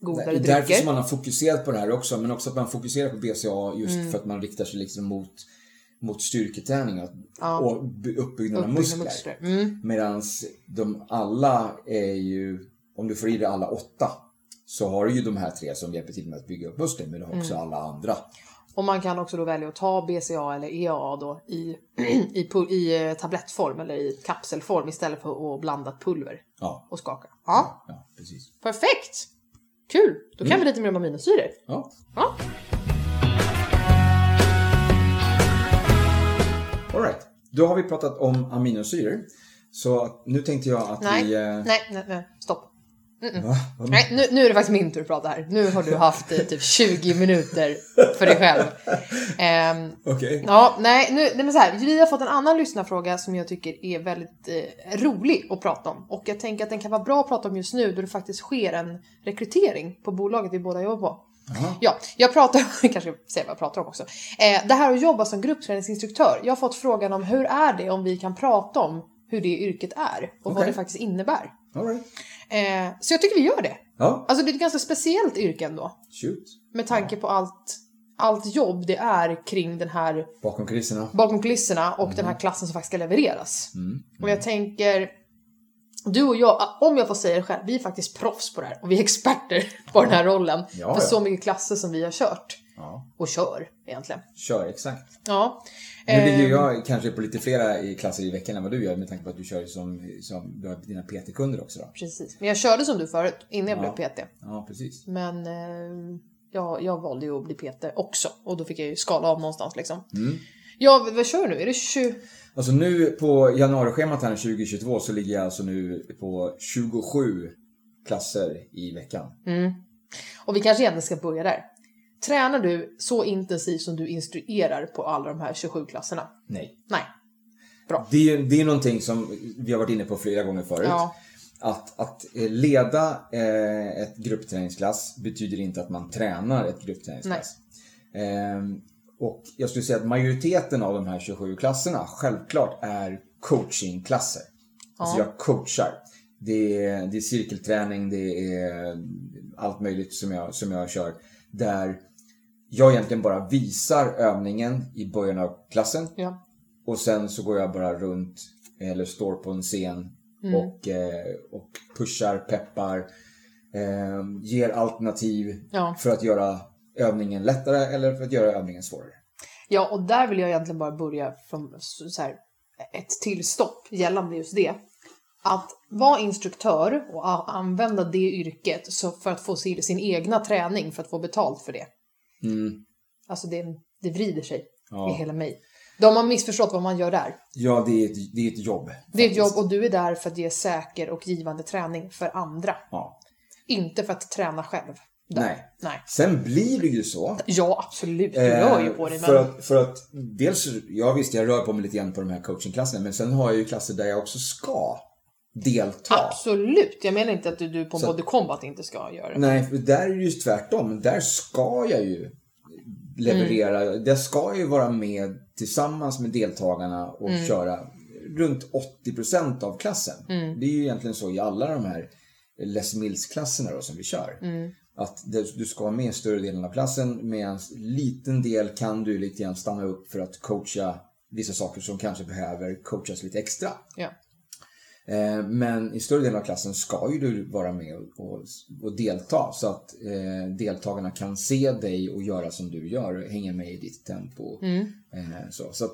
godare Det är därför drycker. som man har fokuserat på det här också, men också att man fokuserar på BCA just Mm. för att man riktar sig liksom mot, mot styrketräning och, och by- uppbyggnad av muskler. muskler. Mm. Medan de alla är ju, om du får i dig alla åtta, så har du ju de här tre som hjälper till med att bygga upp muskler, men du har Mm. också alla andra. Och man kan också då välja att ta BCA eller EAA då i, i, i eh, tablettform eller i kapselform istället för att blanda pulver Ja, och skaka. Ja, ja precis. perfekt! Kul! Då kan vi lite mer om aminosyror. Ja. Ja. All right. Då har vi pratat om aminosyror. Så nu tänkte jag att Nej, vi... eh, nej, nej, nej, stopp. Va? Vad Nej, nu, nu är det faktiskt min tur att prata här. Nu har du haft eh, typ 20 minuter för dig själv. Ehm, Okej. Ja, nej, nu, nej men så här, vi har fått en annan lyssnarfråga som jag tycker är väldigt eh, rolig att prata om. Och jag tänker att den kan vara bra att prata om just nu då det faktiskt sker en rekrytering på bolaget vi båda jobbar på. Ja, jag pratar, kanske säger vad jag pratar om också. Eh, det här att jobba som gruppträningsinstruktör. Jag har fått frågan om hur är det om vi kan prata om hur det yrket är och vad Okej. det faktiskt innebär. Right. Eh, så jag tycker vi gör det. Ja, Alltså det är ett ganska speciellt yrke ändå. shoot. Med tanke på allt, allt jobb det är kring den här Bakom kulisserna. bakom kulisserna och den här klassen som faktiskt ska levereras. Och jag tänker, du och jag, om jag får säga det själv, vi är faktiskt proffs på det här och vi är experter på den här rollen. Ja, för ja. så mycket klasser som vi har kört. Ja. Och kör egentligen. Kör, exakt. Ja. Nu ligger Ehm, jag kanske på lite flera klasser i veckan än vad du gör med tanke på att du kör som, som du har dina PT-kunder också då. Precis. Men jag körde som du förut, innan jag Ja. blev PT. Ja, precis. Men eh, jag, jag valde ju att bli PT också. Och då fick jag ju skala av någonstans liksom. Mm. Ja, vad kör du nu? Är det 20? Alltså nu på januarischemat här 2022 så ligger jag alltså nu på 27 klasser i veckan. Och vi kanske egentligen ska börja där. Tränar du så intensivt som du instruerar på alla de här 27 klasserna? Nej. Nej. Det är, det är någonting som vi har varit inne på flera gånger förut. Ja. Att, att eh, leda eh, ett gruppträningsklass betyder inte att man tränar ett gruppträningsklass. Ehm, och jag skulle säga att majoriteten av de här 27 klasserna självklart är coachingklasser. Alltså jag coachar. Det är, det är cirkelträning, det är allt möjligt som jag, som jag kör. Där jag egentligen bara visar övningen i början av klassen. Ja. Och sen så går jag bara runt eller står på en scen Mm. och, eh, och pushar, peppar, eh, ger alternativ Ja. för att göra övningen lättare eller för att göra övningen svårare. ja, och där vill jag egentligen bara börja från så här, ett tillstopp gällande just det. Att vara instruktör och använda det yrket så för att få sin, sin egna träning för att få betalt för det. Mm. Alltså det, det vrider sig Ja. i hela mig. De har missförstått vad man gör där. Ja, det är ett, det är ett jobb. Det är ett faktiskt. jobb och du är där för att ge säker och givande träning för andra. Ja. Inte för att träna själv. Där. Nej. Nej. Sen blir det ju så. Ja, absolut. Du rör ju på dig. Eh, för, Men... att, för att dels, ja visst jag rör på mig lite grann på de här coachingklasserna men sen har jag ju klasser där jag också ska delta. Absolut. Jag menar inte att du, du på Så- Body Combat inte ska göra det. Nej, för där är det ju tvärtom. Där ska jag ju leverera. Där ska jag ju vara med tillsammans med deltagarna och köra runt 80% av klassen. Det är ju egentligen så i alla de här Les Mills-klasserna då som vi kör. Att det- du ska vara med i större delen av klassen medan liten del kan du lite grann stanna upp för att coacha vissa saker som kanske behöver coachas lite extra. Ja. Eh, Men i större delen av klassen ska ju du vara med och, och, delta så att eh, deltagarna kan se dig och göra som du gör, hänga med i ditt tempo. Eh, så så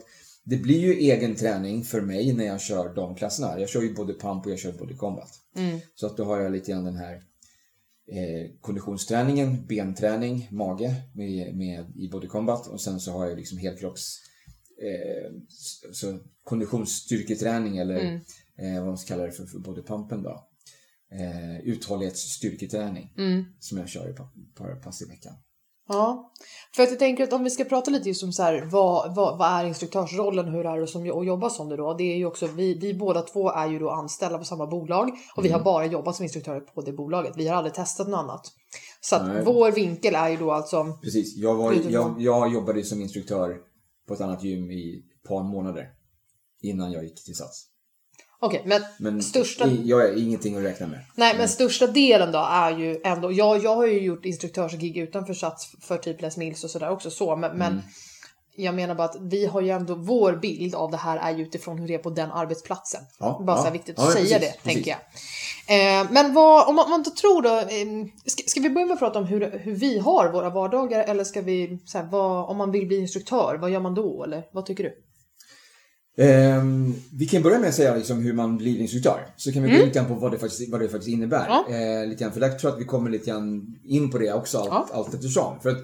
det blir ju egen träning för mig när jag kör de klasserna. Jag kör ju både pump och jag kör både combat. Så att då har jag lite grann den här eh, konditionsträningen, benträning, mage med, med, i body combat och sen så har jag liksom helkropps eh, så konditionsstyrketräning eller Mm. Eh, vad man ska kalla det för, för bodypumpen då. Eh, uthållighetsstyrketräning Mm. som jag kör ett par, pass i veckan. Ja, för att jag tänker att om vi ska prata lite just om så här, vad, vad, vad är instruktörsrollen, hur är det som, att jobba som det då? Det är ju också, vi, vi båda två är ju då anställda på samma bolag och vi har bara jobbat som instruktörer på det bolaget. Vi har aldrig testat något annat. Så att Nej. vår vinkel är ju då alltså, Precis, jag, var, jag, jag jobbade som instruktör på ett annat gym i ett par månader innan jag gick till Sats. Okej, men, Men Största- jag är ingenting att räkna med. nej, men största delen då är ju ändå, jag, jag har ju gjort instruktörsgig utanför Sats för typ Les Mills och sådär också så, men, men jag menar bara att vi har ju ändå, vår bild av det här är ju utifrån hur det är på den arbetsplatsen. Ja, Bara ja. så här viktigt Ja, att ja, säga precis, det, precis. tänker jag. Eh, men vad, om man, man inte tror då, eh, ska, ska vi börja med att prata om hur, hur vi har våra vardagar eller ska vi, så här, vad, om man vill bli instruktör, vad gör man då? Eller vad tycker du? Ehm, vi kan börja med att säga liksom hur man blir instruktör. Så kan vi gå lite grann på vad det faktiskt, vad det faktiskt innebär. Mm. Ja. Eh, lite grann, för där tror jag att vi kommer lite grann in på det också allt, Ja. allt eftersom. För att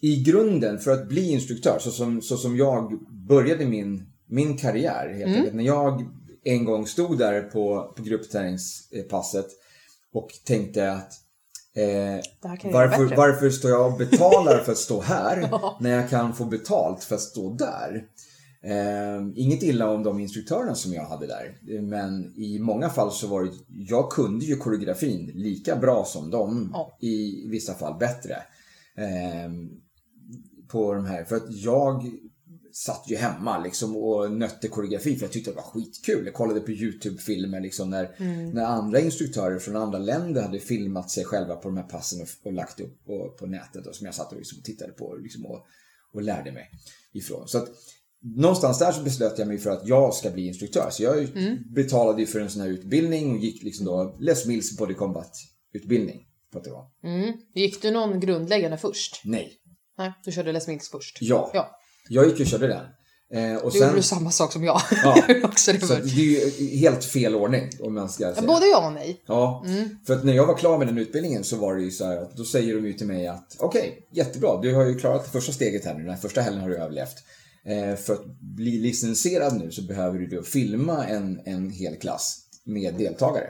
i grunden, för att bli instruktör, så som, så som jag började min, min karriär helt Mm. enkelt. När jag en gång stod där på, på gruppträningspasset och tänkte att eh, varför, varför står jag och betalar för att stå här när jag kan få betalt för att stå där? Eh, inget illa om de instruktörerna som jag hade där. Men i många fall så var det, jag kunde ju koreografin lika bra som dem. Ja. I vissa fall bättre. Eh, på de här, för att jag satt ju hemma liksom och nötte koreografi för jag tyckte det var skitkul. Jag kollade på YouTube-filmer liksom när, när andra instruktörer från andra länder hade filmat sig själva på de här passen och, och lagt upp på, på nätet och som jag satt och liksom tittade på liksom och, och lärde mig ifrån. Så att någonstans där så beslöt jag mig för att jag ska bli instruktör. Så jag betalade ju för en sån här utbildning och gick liksom då Les Mills Body Combat utbildning. För att det var. Mm. Gick du någon grundläggande först? Nej. Nej, du körde Les Mills först. Ja. Ja, Jag gick och körde den. Eh, och gjorde sen, du samma sak som jag. Ja. Gjorde också det så det är ju helt fel ordning om man ska säga. Både ja och nej. Ja, för att när jag var klar med den utbildningen så var det ju så här att då säger de ju till mig att okej, jättebra, du har ju klarat det första steget här nu, den här första helgen har du överlevt. Eh, för att bli licensierad nu så behöver du då filma en, en hel klass med deltagare.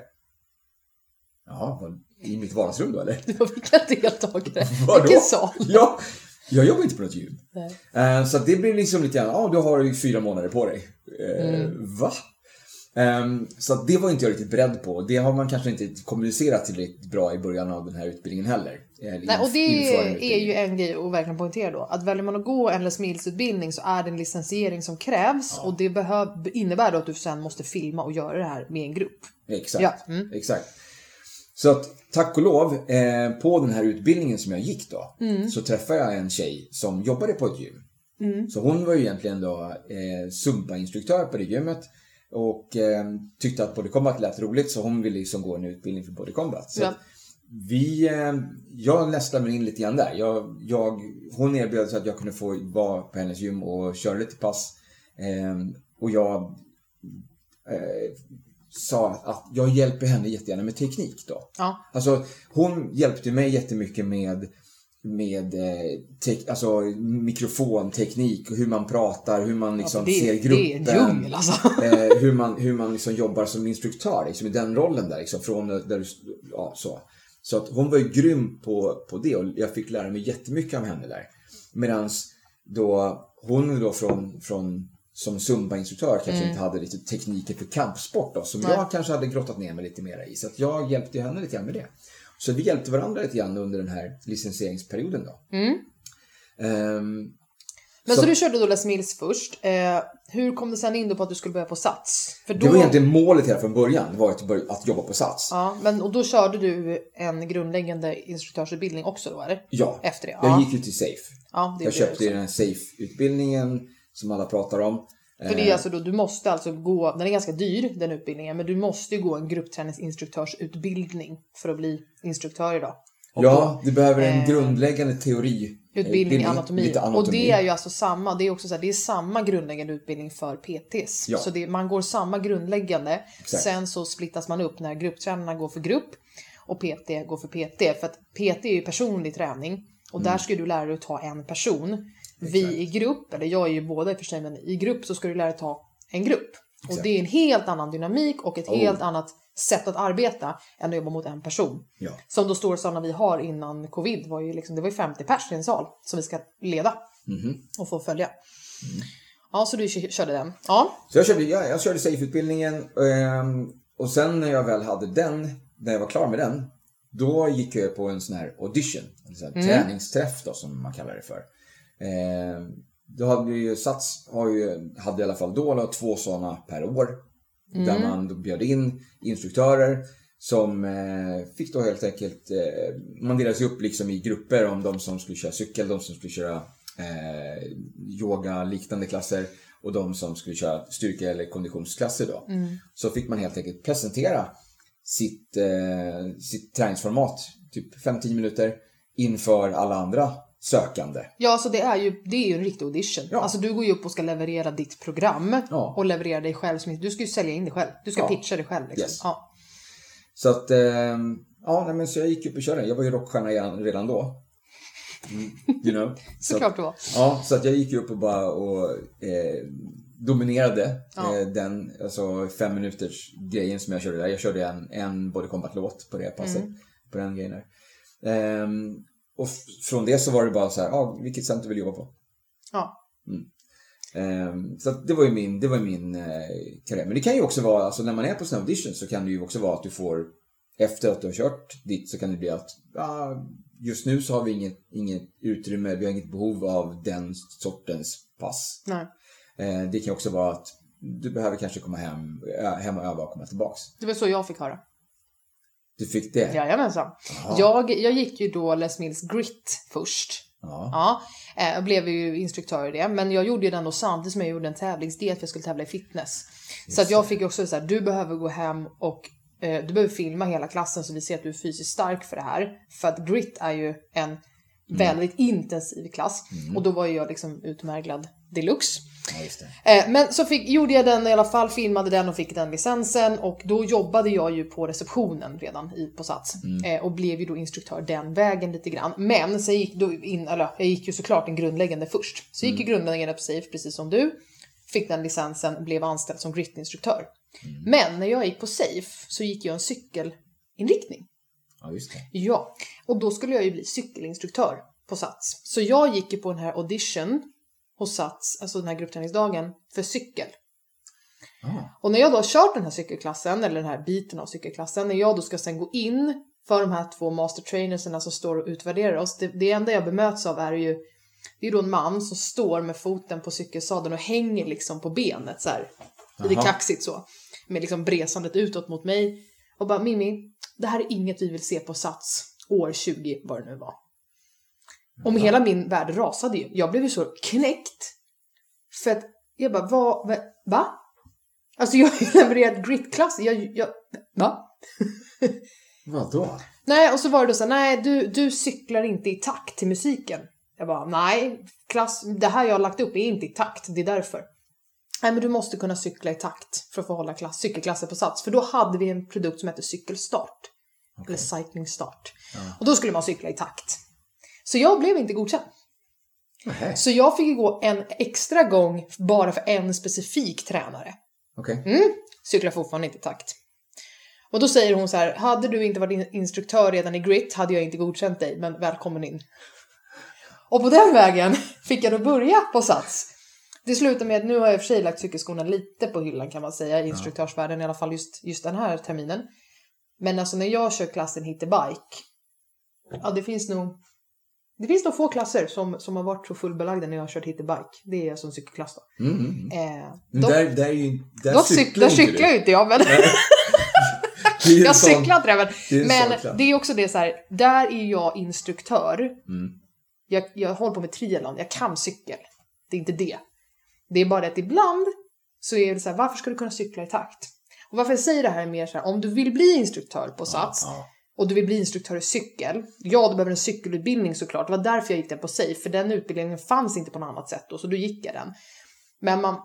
Jaha, i mitt vardagsrum då eller? Var vilka deltagare? Vadå? Vilken sal? Ja, jag jobbar inte på något gym. Nej. Eh, Så det blir liksom lite grann, ja du har ju fyra månader på dig. Eh, Va? Ehm, så det var inte jag riktigt beredd på. Det har man kanske inte kommunicerat tillräckligt bra i början av den här utbildningen heller. Nej, och det är ju en grej att verkligen poängtera då. Att väljer man att gå en Les Mills utbildning så är det en licensiering som krävs och det behöv, innebär då att du sen måste filma och göra det här med en grupp. Exakt. Ja, mm. Exakt. Så att tack och lov, eh, på den här utbildningen som jag gick då, Mm. så träffade jag en tjej som jobbade på ett gym. Så hon var ju egentligen då eh, Zumba-instruktör på det gymmet. Och eh, tyckte att Body Combat lät roligt så hon ville liksom gå en utbildning för Body Combat. Så Ja. Vi, eh, jag nästlade mig in lite grann där. Jag, jag, hon erbjöd sig att jag kunde få vara på hennes gym och köra lite pass. Eh, och jag eh, sa att jag hjälper henne jättegärna med teknik då. Ja. Alltså hon hjälpte mig jättemycket med med eh, tek, alltså, mikrofonteknik och hur man pratar, hur man liksom det, ser det är en gruppen. djungel alltså. hur man, hur man liksom jobbar som instruktör, liksom, i den rollen där. Liksom, från där du, ja, så. Så att hon var ju grym på, på det och jag fick lära mig jättemycket av henne där. Medan då hon då från, från som Zumba-instruktör kanske inte hade lite tekniker för kampsport då, som Nej. jag kanske hade grottat ner mig lite mera i. Så att jag hjälpte henne lite grann med det. Så vi hjälpte varandra lite grann under den här licensieringsperioden då. Mm. Ehm, Men Så- så, du körde då Les Mills först. Eh, hur kom det sen in då på att du skulle börja på Sats? För då, det var egentligen målet hela från början, det var att, börja, att jobba på Sats. Ja, men och då körde du en grundläggande instruktörsutbildning också då eller? Ja, Efter det? jag Ja. gick ju till Safe. Ja, det Jag köpte ju den här Safe-utbildningen som alla pratar om. För det är alltså då, du måste alltså gå, den är ganska dyr den utbildningen, men du måste ju gå en gruppträningsinstruktörsutbildning för att bli instruktör idag. Och Ja, du behöver en eh, grundläggande teori. Utbildning i anatomi. Anatomi. Och det är ju alltså samma, det är också så här, det är samma grundläggande utbildning för PTs. Ja. Så det, man går samma grundläggande. Exakt. Sen så splittas man upp när grupptränarna går för grupp och PT går för PT. För att PT är ju personlig träning Och där ska du lära dig att ta en person. Vi i grupp, eller jag är ju båda i och för sig, men i grupp så ska du lära dig ta en grupp. Och Exakt. det är en helt annan dynamik och ett Oh. helt annat sätt att arbeta än att jobba mot en person. Ja. Som de stora sådana vi har innan covid var ju liksom, det var ju 50 pers i en sal som vi ska leda Mhm. och få följa. Mm. Ja, så du kö- körde den. Ja, Så jag körde, ja, jag körde SAFE-utbildningen ehm, och sen när jag väl hade den, när jag var klar med den, då gick jag på en sån här audition, en sån här träningsträff då som man kallar det för. Ehm, då hade vi ju Sats, har ju, hade i alla fall då, då två sådana per år. Där man då bjöd in instruktörer som eh, fick då helt enkelt, eh, man delades upp liksom i grupper om de som skulle köra cykel, de som skulle köra eh, yoga, liknande klasser och de som skulle köra styrka eller konditionsklasser då. Så fick man helt enkelt presentera sitt, sitt träningsformat, typ 5-10 minuter, inför alla andra sökande. Ja, så det är ju, det är ju en riktig audition. Ja. Alltså du går ju upp och ska leverera ditt program Ja. och leverera dig själv. Som, du ska ju sälja in dig själv. Du ska Ja. pitcha dig själv. Liksom. Yes. Ja. Så att, eh, ja, nej, men så jag gick upp och körde. Jag var ju rockstjärna redan, då. Mm, you know. Såklart det var. Ja, så att jag gick upp och bara och eh, dominerade Ja. eh, den alltså fem minuters grejen som jag körde där. Jag körde en, en Body Combat-låt på det passet. Mm. På den grejen där. Ehm, och från det så var det bara så här, ah, vilket center vill du jobba på? Ja. Ehm, så att det var ju min, det var min eh, karriär. Men det kan ju också vara, alltså när man är på sådana audition så kan det ju också vara att du får, efter att du har kört dit så kan det bli att, ah, just nu så har vi inget, inget utrymme, vi har inget behov av den sortens pass. Nej. Eh, det kan också vara att du behöver kanske komma hem, hem och öva och komma tillbaks. Det var så jag fick höra. Du fick det? Jajamensan. Jag, jag gick ju då Les Mills Grit först. Ja. Ja, eh, jag blev ju instruktör i det. Men jag gjorde ju den då samtidigt som jag gjorde en tävlingsdiet för jag skulle tävla i fitness. Så att jag fick ju också så här, du behöver gå hem och eh, du behöver filma hela klassen så vi ser att du är fysiskt stark för det här. För att grit är ju en väldigt intensiv klass. Och då var ju jag liksom utmärglad deluxe. Ja. Eh, men så fick, gjorde jag den i alla fall, filmade den och fick den licensen och då jobbade jag ju på receptionen redan i, på Sats eh, och blev ju då instruktör den vägen lite grann. Men så gick då in, eller jag gick ju såklart den grundläggande först. Så gick ju grundläggande på SAFE precis som du, fick den licensen, blev anställd som grit-instruktör. Men när jag gick på SAFE så gick jag en cykelinriktning. Ja, just det. Ja, och då skulle jag ju bli cykelinstruktör på Sats. Så jag gick ju på den här audition hos Sats, alltså den här gruppträningsdagen, för cykel. Ja. Och när jag då har kört den här cykelklassen, eller den här biten av cykelklassen, när jag då ska sen gå in för de här två master trainerserna som står och utvärderar oss, det, det enda jag bemöts av är ju, det är då en man som står med foten på cykelsadeln och hänger liksom på benet så här, lite kaxigt så, med liksom bresandet utåt mot mig och bara Mimmi, det här är inget vi vill se på Sats år 20, vad det nu var. Och med hela min värld rasade ju. Jag blev ju så knäckt. För att jag bara, vad, va? va? Alltså jag har ju levererat grit-klass. Jag, jag, va? Vadå? Nej, och så var det då så här, nej du, du cyklar inte i takt till musiken. Jag bara, nej, klass, det här jag har lagt upp är inte i takt, det är därför. Nej, men du måste kunna cykla i takt för att få hålla klass, cykelklasser på Sats. För då hade vi en produkt som hette cykelstart. Eller cycling start. Och då skulle man cykla i takt. Så jag blev inte godkänd. Nähä. Så jag fick gå en extra gång bara för en specifik tränare. Okej. Mm, cyklar fortfarande inte i takt. Och då säger hon så här, hade du inte varit in- instruktör redan i grit hade jag inte godkänt dig, men välkommen in. Och på den vägen fick jag då börja på Sats. Det slutade med att nu har jag i och för sig lagt cykelskorna lite på hyllan kan man säga i instruktörsvärlden, i alla fall just, just den här terminen. Men alltså när jag kör klassen hit bike, ja det finns nog det finns nog få klasser som, som har varit så fullbelagda när jag har kört hit bike. Det är alltså en cykelklass då. Mm, mm, mm. Eh, Men dock- där, där är ju... Där dock cyk- där cyklar ju inte jag, men jag cyklar inte. Men, det men det är också det så här, där är jag instruktör. Mm. Jag, jag håller på med triathlon, jag kan cykel. Det är inte det. Det är bara det att ibland så är det så här, varför ska du kunna cykla i takt? Och varför jag säger det här är mer så här, om du vill bli instruktör på Sats Ja. Och du vill bli instruktör i cykel, ja du behöver en cykelutbildning såklart, det var därför jag gick den på SAFE, för den utbildningen fanns inte på något annat sätt då, så då gick jag den. Men man,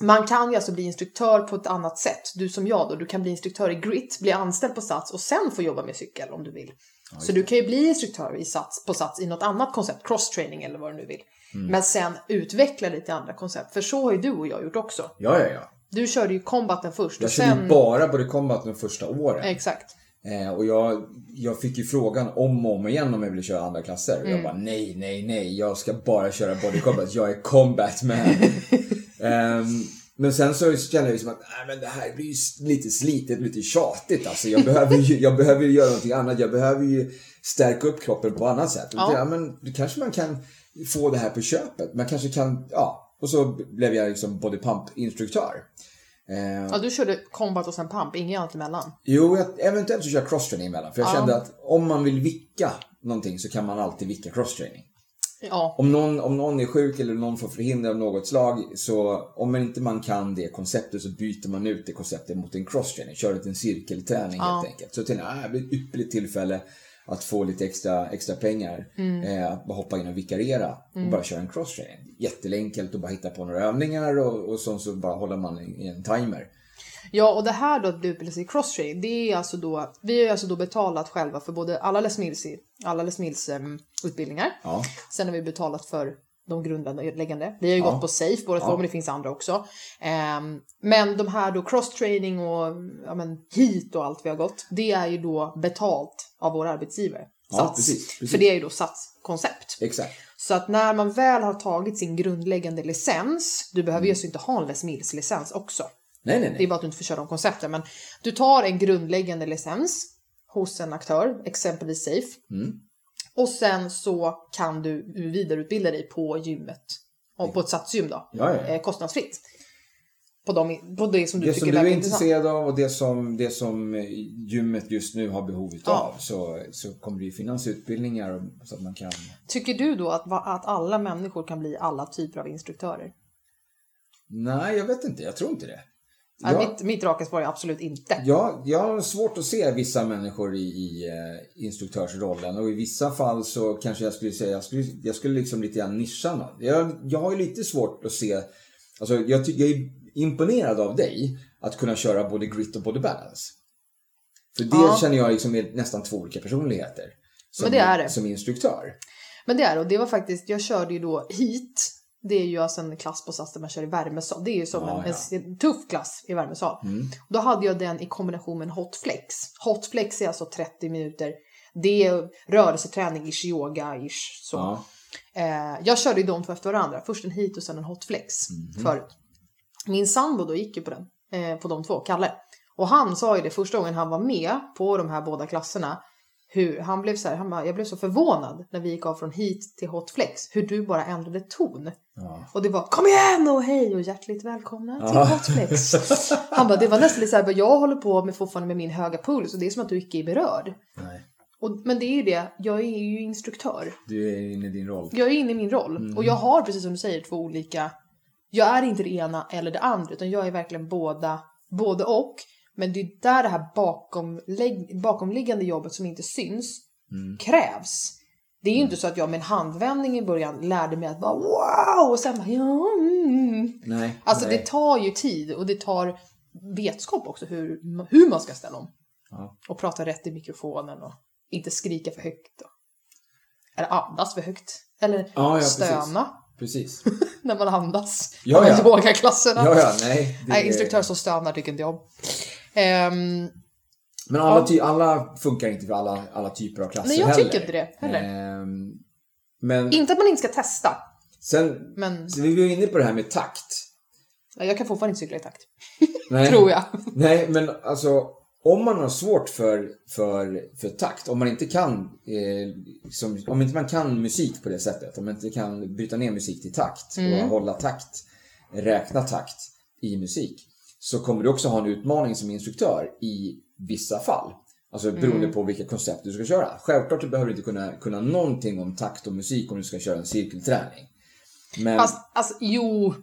man kan ju alltså bli instruktör på ett annat sätt. Du som jag då, du kan bli instruktör i grit, bli anställd på Sats och sen få jobba med cykel om du vill. så du kan ju bli instruktör i sats, på Sats i något annat koncept, cross-training eller vad du nu vill. Mm. Men sen utveckla lite andra koncept, för så har ju du och jag gjort också. Ja, ja, ja. Du körde ju combaten först Jag och körde ju sen... bara Body Combat de första åren. Exakt. Eh, och jag, jag fick ju frågan om och om igen om jag ville köra andra klasser. Och Mm. jag bara nej, nej, nej. Jag ska bara köra Body Combat. Jag är combat man. Ehm, men sen så kände jag liksom att nej, men det här blir ju lite slitet, lite tjatigt. Alltså, jag, behöver ju, jag behöver ju göra någonting annat. Jag behöver ju stärka upp kroppen på annat sätt. Ja. ja. men, det kanske man kan få det här på köpet. Man kanske kan, ja. Och så blev jag liksom body pump-instruktör. Ehm, Ja, du körde combat och sen pump, inget annat emellan. Jo, jag, eventuellt så kör jag crosstraining emellan. För jag Ja. kände att om man vill vicka någonting så kan man alltid vicka crosstraining. Ja, Om någon, om någon är sjuk eller någon får förhinder av något slag så om man inte man kan det konceptet så byter man ut det konceptet mot en crosstraining. Kör en cirkelträning Ja. helt enkelt. Så jag tänkte, ah, det blir ett ypperligt tillfälle att få lite extra, extra pengar. Mm. Eh, att bara hoppa in och vikariera och bara köra en crosstraining. Jätteenkelt att bara hitta på några övningar och, och sånt så bara håller man i en timer. Ja, och det här då att bli utbildad i cross-training, det är alltså då, vi har ju alltså då betalat själva för både alla Les Mills, alla Les Mills em, utbildningar. Ja. Sen har vi betalat för de grundläggande. Vi har ju Ja. gått på Safe båda två, Ja. men det finns andra också. Ehm, men de här då cross-training och ja, men, hit och allt vi har gått, det är ju då betalt av vår arbetsgivare. Ja, Sats. precis, precis. För det är ju då Sats-koncept. Exakt. Så att när man väl har tagit sin grundläggande licens, du behöver ju Mm. alltså inte ha en Les Mills licens också. Nej, nej, Det är nej. bara att du inte får köra de koncepten. Men du tar en grundläggande licens hos en aktör, exempelvis Safe. Mm. Och sen så kan du vidareutbilda dig på gymmet. Och på ett satsgym då. Ja, ja. Eh, kostnadsfritt. På, de, på det som du Det tycker som du är intresserad av och det som, det som eh, gymmet just nu har behov Ja. av så, så kommer det ju finnas utbildningar så att man kan... Tycker du då att, att alla människor kan bli alla typer av instruktörer? Nej, jag vet inte. Jag tror inte det. Nej, Jag, mitt, mitt raka svar är absolut inte. jag, jag har svårt att se vissa människor i, i eh, instruktörsrollen och i vissa fall så kanske jag skulle säga jag skulle, jag skulle liksom lite grann nischa något. jag, jag har ju lite svårt att se Alltså jag, tycker jag är imponerad av dig att kunna köra både grit och både balance. För det Ja. känner jag liksom är nästan två olika personligheter. Som, Men det är det. Som instruktör. Men det är det, och det var faktiskt, jag körde ju då hit. Det är ju alltså en klass på SAS där man kör i värmesal. Det är ju som Ja, en, ja. en tuff klass i värmesal. Mm. Då hade jag den i kombination med en hotflex. Hotflex är alltså 30 minuter. Det är rörelseträning, ish yoga, ish så. Ja. Eh, jag körde ju de två efter varandra. Först en hit och sen en hotflex Mhm. förut. Min sambo då gick ju på den, eh, på de två, Kalle. Och han sa ju det första gången han var med på de här båda klasserna. Hur han blev så här, han bara, jag blev så förvånad när vi gick av från hit till hotflex. Hur du bara ändrade ton. Ja. Och det var kom igen och hej och hjärtligt välkomna till Ja. hotflex. Han bara, det var nästan lite så här, jag håller på med fortfarande med min höga puls och det är som att du icke är berörd. Nej. Och, men det är ju det, jag är ju instruktör. Du är inne i din roll. Jag är inne i min roll. Mm. Och jag har, precis som du säger, två olika... Jag är inte det ena eller det andra, utan jag är verkligen båda, både och. Men det är där det här bakomlägg, bakomliggande jobbet som inte syns Mm. krävs. Det är ju inte så att jag med en handvändning i början lärde mig att bara wow och sen bara ja. Mm. Nej. Alltså nej. det tar ju tid och det tar vetskap också hur, hur man ska ställa om. Ja. Och prata rätt i mikrofonen och inte skrika för högt. Och, eller andas för högt. Eller Ja, ja, precis. stöna Precis. när man andas. Ja, Ja. Yogaklasserna. Ja, ja, nej. Nej, instruktör som stönar tycker inte jag om. Ehm, Men alla, Ja. alla funkar inte för alla, alla typer av klasser nej, jag heller. tycker inte det heller. Ehm, men Inte att man inte ska testa, sen, men så vi var inne på det här med takt. jag kan fortfarande inte cykla i takt. Nej, Tror jag. Nej, men alltså om man har svårt för, för, för takt, om man inte kan eh, som, om inte man kan musik på det sättet, om man inte kan bryta ner musik till takt Mm. och hålla takt, räkna takt i musik, så kommer du också ha en utmaning som instruktör i vissa fall. Alltså beroende Mm. på vilka koncept du ska köra. Självklart du behöver inte kunna, kunna någonting om takt och musik om du ska köra en cirkelträning. Men, Fast, alltså, jo.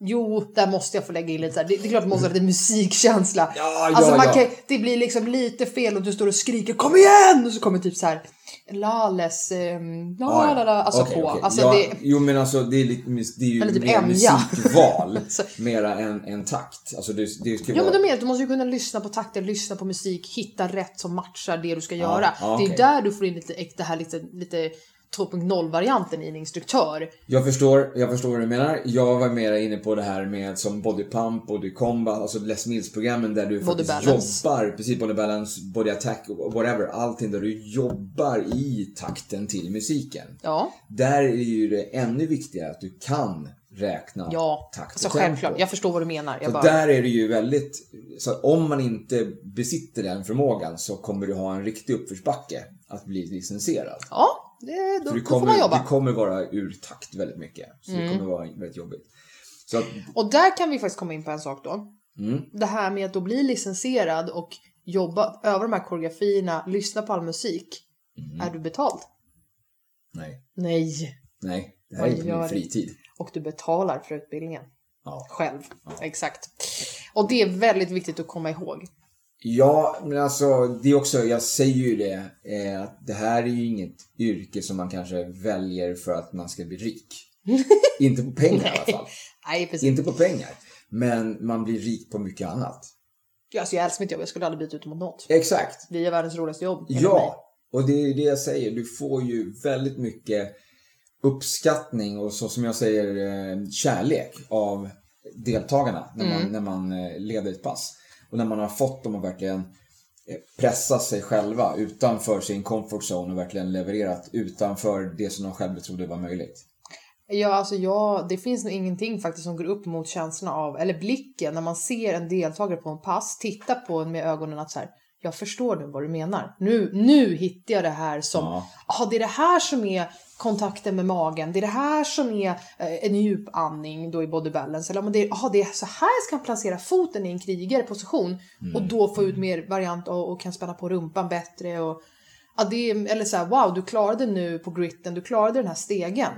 Jo, där måste jag få lägga in lite så här. Det, det är klart att det måste ha lite musikkänsla. Ja, alltså ja, man ja. Kan, det blir liksom lite fel och du står och skriker kom igen! Och så kommer typ så här Lales, um, la, la, la, alltså Okej, på. okej. Alltså ja, det, Jo men alltså det är, lite, det är ju Eller typ mer Enya. musikval mera än, än takt. Alltså det, det ska Ja men vara... de menar att du måste ju kunna lyssna på takter, lyssna på musik, hitta rätt som matchar det du ska göra. ja, Det är där du får in lite, det här lite, lite 2.0-varianten i en instruktör. Jag förstår, jag förstår vad du menar. Jag var mera inne på det här med som body pump, body combat, alltså Les Mills-programmen där du Body faktiskt balance. jobbar, precis body balance, body attack, whatever, allting där du jobbar i takten till musiken. Ja, Där är ju det ännu viktigare att du kan räkna ja. takt Alltså och tempo. självklart. Jag förstår vad du menar. Så bara, där är det ju väldigt, så om man inte besitter den förmågan så kommer du ha en riktig uppförsbacke att bli licensierad. Ja, det, då, du då får man kommer, jobba. Mm. du kommer vara ur takt väldigt mycket. Så det kommer vara väldigt jobbigt. Så att, Och där kan vi faktiskt komma in på en sak då. mm, Det här med att då bli licensierad och jobba över de här koreografierna, lyssna på all musik. Mm. Är du betald? nej, Nej. nej. Det här Vad är på min det? fritid. Och du betalar för utbildningen. Ja. Själv. Exakt. Och det är väldigt viktigt att komma ihåg. Ja, men alltså det är också, jag säger ju det, eh, att det här är ju inget yrke som man kanske väljer för att man ska bli rik. inte på pengar i alla fall. Nej, precis. Inte på pengar. Men man blir rik på mycket annat. Alltså, jag älskar mitt jobb. Jag skulle aldrig byta ut mot något. Exakt. Vi är världens roligaste jobb. Ja, och det är det jag säger. Du får ju väldigt mycket uppskattning och så som jag säger eh, kärlek av deltagarna när man, när man eh, leder ett pass. Och när man har fått dem att verkligen eh, pressa sig själva utanför sin comfort zone och verkligen levererat utanför det som de själva trodde var möjligt. Ja, alltså jag, det finns nog ingenting faktiskt som går upp mot känslan av, eller blicken, när man ser en deltagare på en pass, titta på en med ögonen att så här, jag förstår nu vad du menar. Nu, nu hittar jag det här som, Ja. ja, det är det här som är kontakten med magen, det är det här som är eh, en djupandning då i body balance. Eller om det är, aha, det är så här jag ska placera foten i en krigarposition och då få ut mer variant och, och kan spänna på rumpan bättre. Och, ja, det är, eller så här, wow, du klarade nu på gritten, du klarade den här stegen.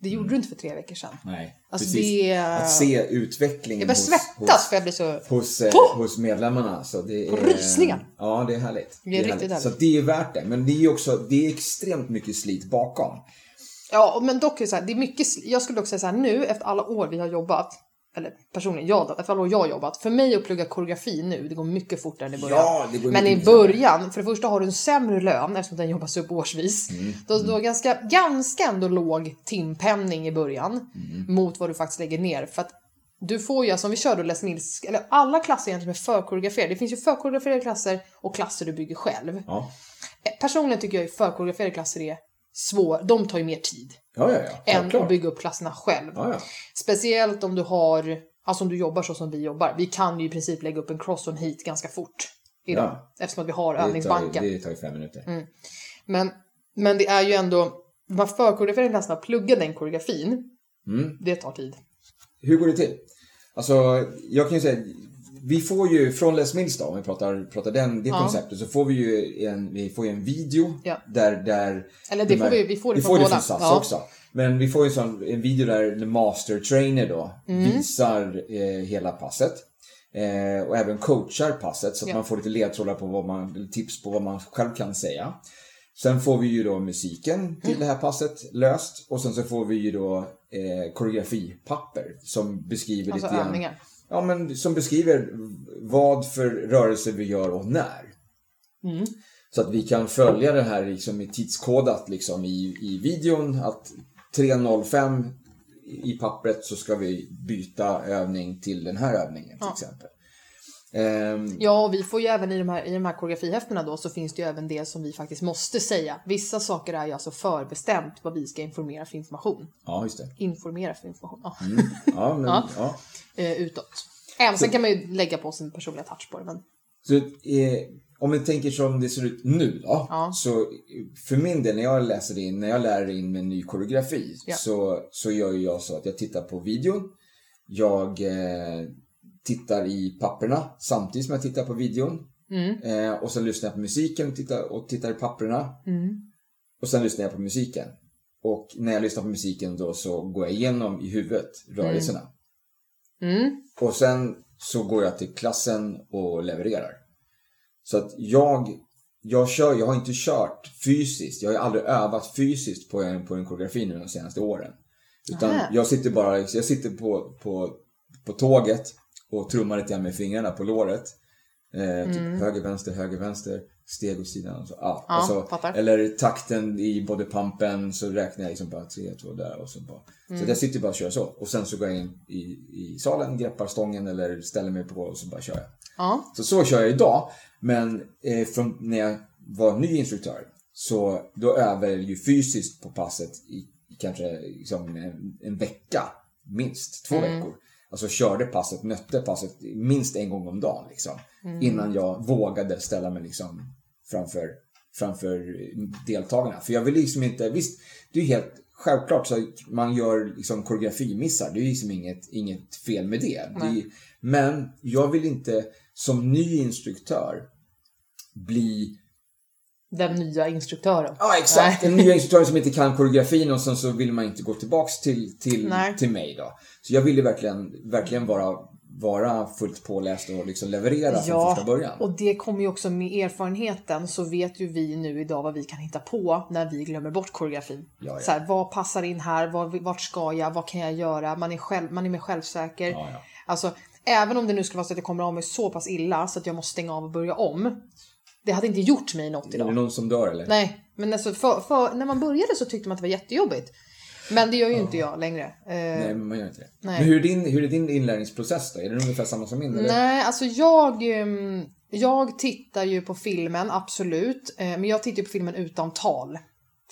Det gjorde du inte för tre veckor sedan. Nej, Alltså, precis. det- Att se utvecklingen Jag hos, svettas för jag blir så... hos, eh, hos medlemmarna. Så det är, rysningar. Ja, det är härligt. Det är riktigt härligt. Så att det är värt det. Men det är också det är extremt mycket slit bakom. Ja, men dock är det så här, det är mycket... Jag skulle också säga så här nu, efter alla år vi har jobbat, eller personligen jag då, efter alla år jag har jobbat, för mig att plugga koreografi nu, det går mycket fortare än i början. Ja, det går men i början, för det första har du en sämre lön eftersom den jobbas upp årsvis. Mm, Då, då ganska, ganska ändå låg timpenning i början Mm. mot vad du faktiskt lägger ner. För att du får ju, alltså om vi kör då Les Mills, eller alla klasser egentligen är förkoreograferade. Det finns ju förkoreograferade klasser och klasser du bygger själv. Ja, Eh, Personligen tycker jag att förkoreograferade klasser är svår, de tar ju mer tid ja, ja. ja. än Självklart. att bygga upp klasserna själv. Speciellt om du har, alltså om du jobbar så som vi jobbar. Vi kan ju i princip lägga upp en cross on hit ganska fort idag. Ja. Eftersom att vi har Det tar, övningsbanken. det tar ju fem minuter. Men, men det är ju ändå, de här förkoreograferade klasserna, plugga den koreografin, Mm. det tar tid. Hur går det till? Alltså, jag kan ju säga, vi får ju från Les Mills då, om vi pratar, pratar den, det Ja. konceptet, så får vi ju en, vi får en video Ja. där, där Eller det de får här- vi- vi får det vi från får det från Sats Ja. också. Men vi får ju en, sån, en video där the master trainer då Mm. visar eh, hela passet. Eh, och även coachar passet så att man får lite ledtrådar på vad man, tips på vad man själv kan säga. Sen får vi ju då musiken till det här passet löst och sen så får vi ju då eh, koreografipapper som beskriver Alltså lite grann övningar. Ja, men som beskriver vad för rörelser vi gör och när. Mm. Så att vi kan följa det här liksom i tidskodat liksom i, i videon att 3.05 i pappret så ska vi byta övning till den här övningen till exempel. Ehm, Ja, och vi får ju även i de här, i de här koreografihäftena då så finns det ju även det som vi faktiskt måste säga. Vissa saker är ju alltså förbestämt vad vi ska informera för information. ja, just det. Informera för information. Ja. Ja, men, Ja. ja. eh, utåt. Även sen kan man ju lägga på sin personliga touch på det. Men... Så, eh, om vi tänker som det ser ut nu då. Ja. Så för min del när jag läser in, när jag lär in med ny koreografi. Ja. Så, så gör ju jag så att jag tittar på videon. Jag eh, tittar i papperna samtidigt som jag tittar på videon. Mm. Eh, och sen lyssnar jag på musiken och tittar, och tittar i papperna. Mm. Och sen lyssnar jag på musiken. Och när jag lyssnar på musiken då så går jag igenom i huvudet rörelserna. Och sen så går jag till klassen och levererar. Så att jag, jag, kör, jag har inte kört fysiskt. Jag har aldrig övat fysiskt på en, på en koreografi nu de senaste åren. Utan Nähä. jag sitter bara jag sitter på, på, på tåget och trummar lite grann med fingrarna på låret. Eh, typ höger, vänster, höger, vänster, steg åt sidan. Och så, Mm. Ja, och så, fattar. eller takten i bodypumpen så räknar jag liksom bara tre, två där och så bara. Mm. Så jag sitter bara och kör så. Och sen så går jag in i, i salen, greppar stången eller ställer mig på och så bara kör jag. Ja. Så så kör jag idag. Men eh, från när jag var ny instruktör så då övade jag ju fysiskt på passet i, kanske liksom en, en vecka. Minst två veckor. Alltså körde passet, nötte passet minst en gång om dagen liksom. Innan jag vågade ställa mig liksom framför, framför deltagarna. För jag vill liksom inte, visst det är helt självklart så att man gör liksom koreografimissar. Det är liksom inget, inget fel med det. det är, men jag vill inte som ny instruktör bli Den nya instruktören. Ja, exakt. Nej. En ny instruktör som inte kan koreografin och sen så vill man inte gå tillbaks till, till, Nej. till mig då. Så jag ville verkligen, verkligen vara, vara fullt påläst och liksom leverera från första början. och det kommer ju också med erfarenheten så vet ju vi nu idag vad vi kan hitta på när vi glömmer bort koreografin. Ja, ja. Så här, vad passar in här? Vad, vart ska jag? Vad kan jag göra? Man är, själv, man är mer självsäker. Ja, ja. Alltså, även om det nu skulle vara så att jag kommer av mig så pass illa så att jag måste stänga av och börja om. Det hade inte gjort mig något Är det idag. någon som dör eller? Nej, men alltså för, för, när man började så tyckte man att det var jättejobbigt. Men det gör ju inte jag längre. Eh, Nej, men man gör inte det. Nej. Men hur är, din, hur är din inlärningsprocess då? Är det ungefär samma som min? Eller? Nej, alltså jag, ehm, jag tittar ju på filmen, absolut. Eh, Men jag tittar ju på filmen utan tal.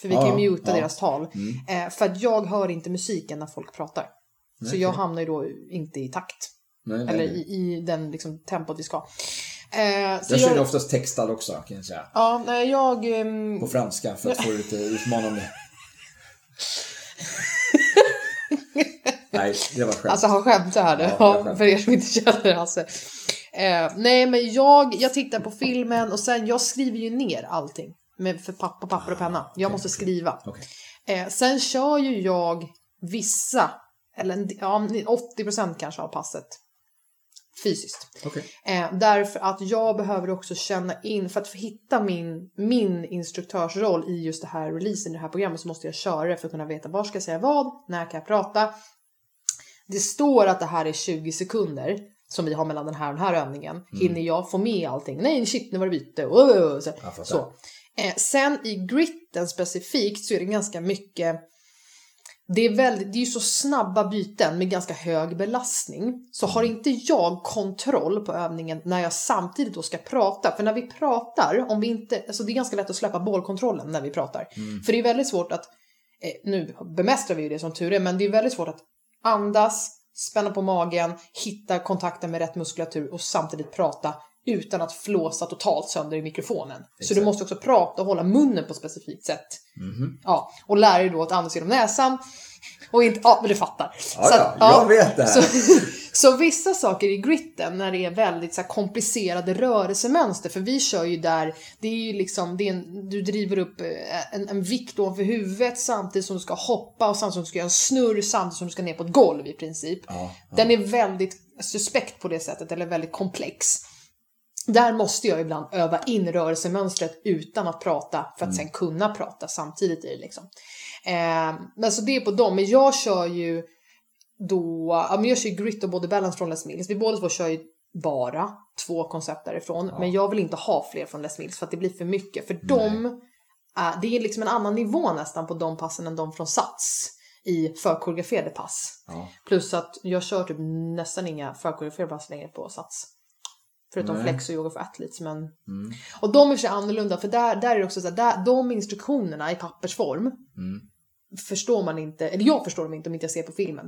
För vi Ja, kan ju muta. Mm. deras tal. Eh, För att jag hör inte musiken när folk pratar. Så jag hamnar ju då inte i takt. Nej, Eller i, i den liksom, tempot vi ska. Eh, Jag kör jag, oftast textad också kan jag säga. ja, nej, jag, ehm, På franska för att få det lite utmanande. Nej, det var skämt. Alltså han nu. Ja, Ja, för er som inte känner Hasse. Eh, nej men jag, jag tittar på filmen och sen jag skriver ju ner allting. Med, för pappa, papper och penna. Jag måste skriva. Okej. Eh, sen kör ju jag vissa, eller ja, 80% kanske av passet. Fysiskt. Okej. Eh, därför att jag behöver också känna in, för att hitta min, min instruktörsroll i just det här releasen, i det här programmet, så måste jag köra det för att kunna veta var ska jag säga vad, när kan jag prata. Det står att det här är 20 sekunder som vi har mellan den här och den här övningen. Hinner jag få med allting? Nej, shit, nu var det byte. Oh, så. så. Eh, sen i gritten specifikt så är det ganska mycket det är, väldigt, det är ju så snabba byten med ganska hög belastning. Så har inte jag kontroll på övningen när jag samtidigt då ska prata. För när vi pratar, om vi inte, alltså det är ganska lätt att släppa bollkontrollen när vi pratar. För det är väldigt svårt att, eh, nu bemästrar vi ju det som tur är, men det är väldigt svårt att andas, spänna på magen, hitta kontakten med rätt muskulatur och samtidigt prata utan att flåsa totalt sönder i mikrofonen. Så du Exakt. måste också prata och hålla munnen på ett specifikt sätt. Ja, och lära dig då att andas genom näsan. Och inte, ja men du fattar. Ja, Så att, ja, jag vet det här. Så, så vissa saker i gritten när det är väldigt så här, komplicerade rörelsemönster, för vi kör ju där, det är ju liksom, det är en, du driver upp eh, en, en vikt ovanför huvudet samtidigt som du ska hoppa och samtidigt som du ska göra en snurr samtidigt som du ska ner på ett golv i princip. Ja, Den är väldigt suspekt på det sättet, eller väldigt komplex. Där måste jag ibland öva in rörelsemönstret utan att prata för att sen kunna prata samtidigt i det liksom. Eh, men så det är på dem, men jag kör ju då, ja men jag kör ju grit och body balance från Les Mills. Vi båda två kör ju bara två koncept därifrån, men jag vill inte ha fler från Les Mills för att det blir för mycket. För de, är, det är liksom en annan nivå nästan på de passen än de från Sats i förkoreograferade pass. Ja. Plus att jag kör typ nästan inga förkoreograferade pass längre på Sats. Förutom Nej. flex och yoga för athletes. Men... Och de är sig annorlunda för där, där är det också så att där, de instruktionerna i pappersform förstår man inte, eller jag förstår dem inte om inte jag ser på filmen.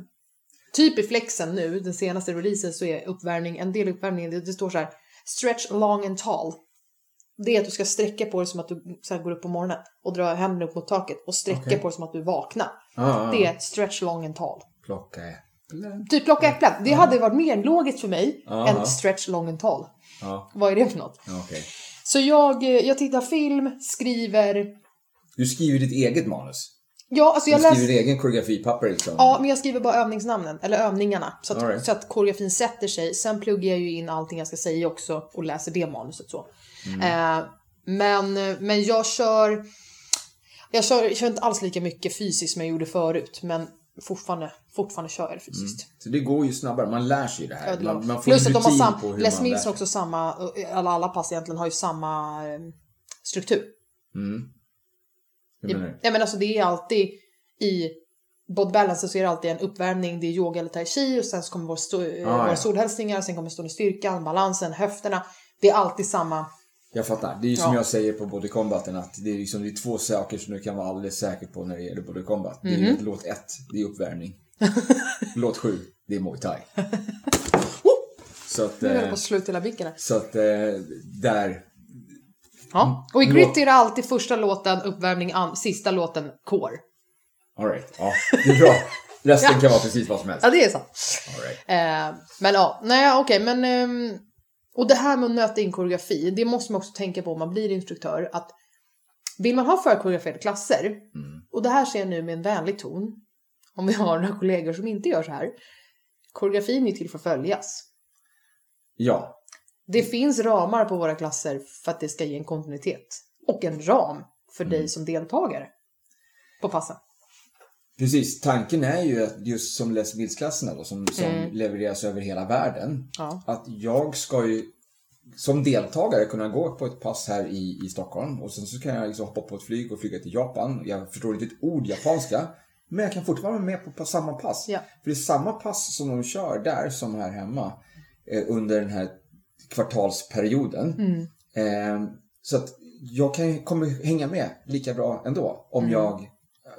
Typ i flexen nu, den senaste releasen så är uppvärmning, en del uppvärmning, det, det står så här stretch long and tall. Det är att du ska sträcka på dig som att du så här, går upp på morgonen och dra händerna upp mot taket och sträcka Okej. på dig som att du vaknar. Ja, ja, Det är stretch long and tall. Plocka äpplen. Typ plocka äpplen. Det hade varit mer logiskt för mig Ja. än stretch long and tall. Ja, Vad är det för något? ja, okej. Så jag, eh, jag tittar film, skriver. Du skriver ditt eget manus. Ja, alltså Du jag skriver läser... din egen koreografipapper liksom? Ja, men jag skriver bara övningsnamnen, eller övningarna. Så att, right. så att koreografin sätter sig. Sen pluggar jag ju in allting jag ska säga också och läser det manuset så. Mm. Eh, men, men jag kör... Jag kör, jag kör inte alls lika mycket fysiskt som jag gjorde förut, men fortfarande, fortfarande kör jag det fysiskt. Så det går ju snabbare, man lär sig det här. Ja, det Man, man får Plus att de har sam, Les Mills har också samma, alla, alla pass egentligen har ju samma eh, struktur. Hur menar du? Ja men alltså det är alltid i Body Balance så är det alltid en uppvärmning, det är yoga eller tai chi och sen så kommer vår, eh, Ah, våra ja. solhälsningar, sen kommer stående styrkan, balansen, höfterna. Det är alltid samma. Jag fattar. Det är ju som Ja. jag säger på Body Combaten att det är, liksom, det är två saker som du kan vara alldeles säker på när det gäller Body Combat. Det är Mhm. att låt ett, det är uppvärmning. låt sju, det är Muay Thai. så att, Nu höll jag eh, på att slå ut hela micken här. så att eh, där, Ja. Och i Låt- Grit är det alltid första låten uppvärmning, sista låten core. alright, ja, det är bra. Resten kan vara precis vad som helst. Ja det är sant. All right. Eh, men ja, nej okej men... ehm, och det här med att nöta in koreografi, det måste man också tänka på om man blir instruktör. Att vill man ha förkoreograferade klasser, Mm. och det här ser jag nu med en vänlig ton, om vi har några kollegor som inte gör så här. Koreografin är till för att följas. Ja, Det finns ramar på våra klasser för att det ska ge en kontinuitet. Och en ram för Mm. dig som deltagare på passen. Precis. Tanken är ju att just som Mills-klasserna då, som, som Mm. levereras över hela världen. Ja. att jag ska ju som deltagare kunna gå på ett pass här i, i Stockholm och sen så kan jag liksom hoppa på ett flyg och flyga till Japan. Jag förstår inte ett ord japanska. Men jag kan fortfarande vara med på, på samma pass. Ja. För det är samma pass som de kör där som här hemma eh, under den här kvartalsperioden. Mm. Eh, så att jag kan, kommer hänga med lika bra ändå om Mm. jag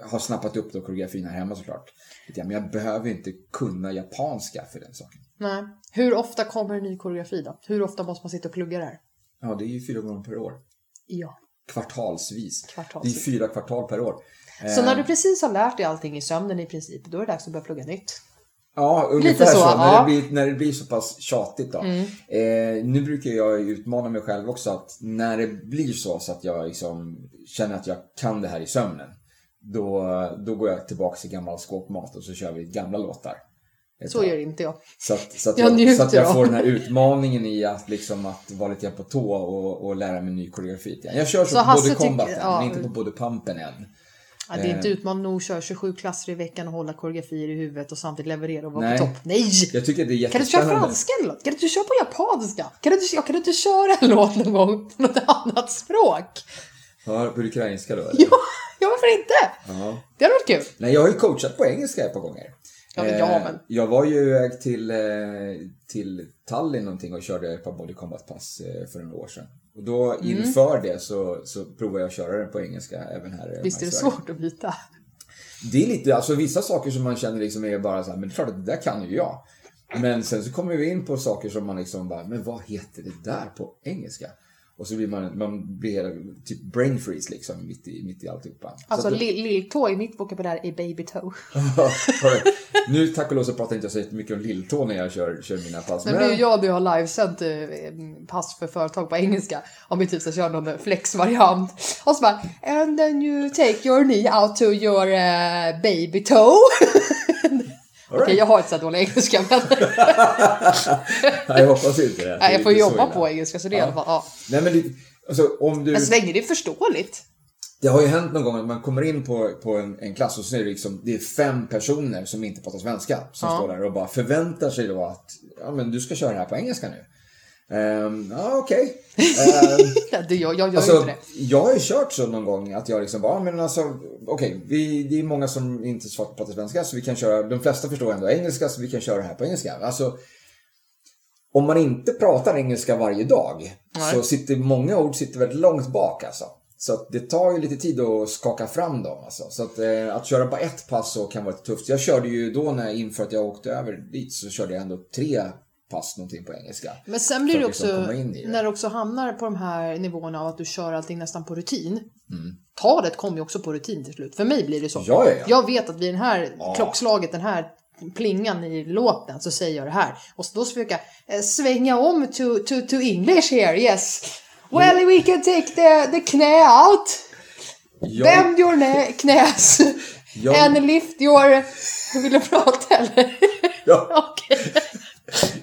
har snappat upp då koreografin här hemma såklart. Men jag behöver inte kunna japanska för den saken. Nej. Hur ofta kommer en ny koreografi då? Hur ofta måste man sitta och plugga det här? Ja, det är ju fyra gånger per år. Ja. Kvartalsvis. Kvartalsvis. Det är fyra kvartal per år. Så Eh, när du precis har lärt dig allting i sömnen i princip, då är det dags att börja plugga nytt. Ja, ungefär så, så. ja. När, det blir, när det blir så pass tjatigt då. Mm. Eh, nu brukar jag utmana mig själv också att när det blir så, så att jag liksom känner att jag kan det här i sömnen. Då, då går jag tillbaka till gammal skåpmat och så kör vi gamla låtar. Så tag. gör inte jag. Så att, så att Jag jag, så att jag får den här utmaningen i att, liksom, att vara lite på tå och, och lära mig ny koreografi. Jag kör så, Så på både combaten, ja. men inte på både pumpen än. Ja, det är Eh. inte utmanande nog att köra 27 klasser i veckan och hålla koreografier i huvudet och samtidigt leverera och vara Nej. på topp. Nej! Jag tycker det är Kan du köra franska eller något? Kan du inte köra på japanska? Kan du inte, kan du inte köra en låt någon gång på något annat språk? Ja, på ukrainska då eller? Ja, ja varför inte? Ja. Det hade varit kul. Nej, jag har ju coachat på engelska ett par gånger. Ja, men Eh, ja, men- Jag var ju iväg till, eh, till Tallinn någonting och körde ett par body combat-pass eh, för några år sedan. Och då Mm. inför det så, så provade jag att köra den på engelska även här Visst är det svårt att byta? Det är lite, alltså vissa saker som man känner liksom är bara så här, men det är klart att det där kan ju jag. Men sen så kommer vi in på saker som man liksom bara, men vad heter det där på engelska? Och så blir man, man blir typ brain freeze liksom mitt i, mitt i alltihopa. Så Alltså lilltå i mitt vokabulär är baby toe. Nu tack och lov så pratar inte jag så mycket om lilltå när jag kör, kör mina pass. Men är ju jag nu har livesänt eh, pass för företag på engelska. Om vi typ ska köra någon flexvariant. Och så bara And then you take your knee out to your eh, baby toe. Right. Okej, jag har inte så dålig engelska men Nej, jag hoppas inte det. nej, jag får jobba på engelska så det är i alla fall, ja. Nej men det, alltså, om du... Men så länge det är förståeligt. Det har ju hänt någon gång att man kommer in på, på en, en klass och så är det liksom, det är fem personer som inte pratar svenska som Ja. står där och bara förväntar sig då att, ja men du ska köra det här på engelska nu. Ehm, ja okej. Ehm, Ja, det, jag, jag gör Alltså, inte det. jag har ju kört så någon gång att jag liksom bara, men alltså, okej, vi, det är många som inte pratar svenska så vi kan köra, de flesta förstår ändå engelska så vi kan köra det här på engelska. Alltså, om man inte pratar engelska varje dag Nej. så sitter många ord sitter väldigt långt bak alltså. Så det tar ju lite tid att skaka fram dem alltså. Så att, eh, att köra på ett pass så kan vara lite tufft. Jag körde ju då när inför att jag åkte över dit så körde jag ändå tre pass någonting på engelska. Men sen blir det liksom också, det. när du också hamnar på de här nivåerna av att du kör allting nästan på rutin. Mm. Talet kommer ju också på rutin till slut. För mig blir det så. Ja, ja, ja. Jag vet att vid den här Ja. klockslaget, den här plingan i låten så säger jag det här. Och då försöker jag eh, svänga om to, to, to English here, yes. Well, we can take the, the knä out. Jag- Bend your knä, knäs. Jag- And lift your... Vill du prata eller? Ja, Okej.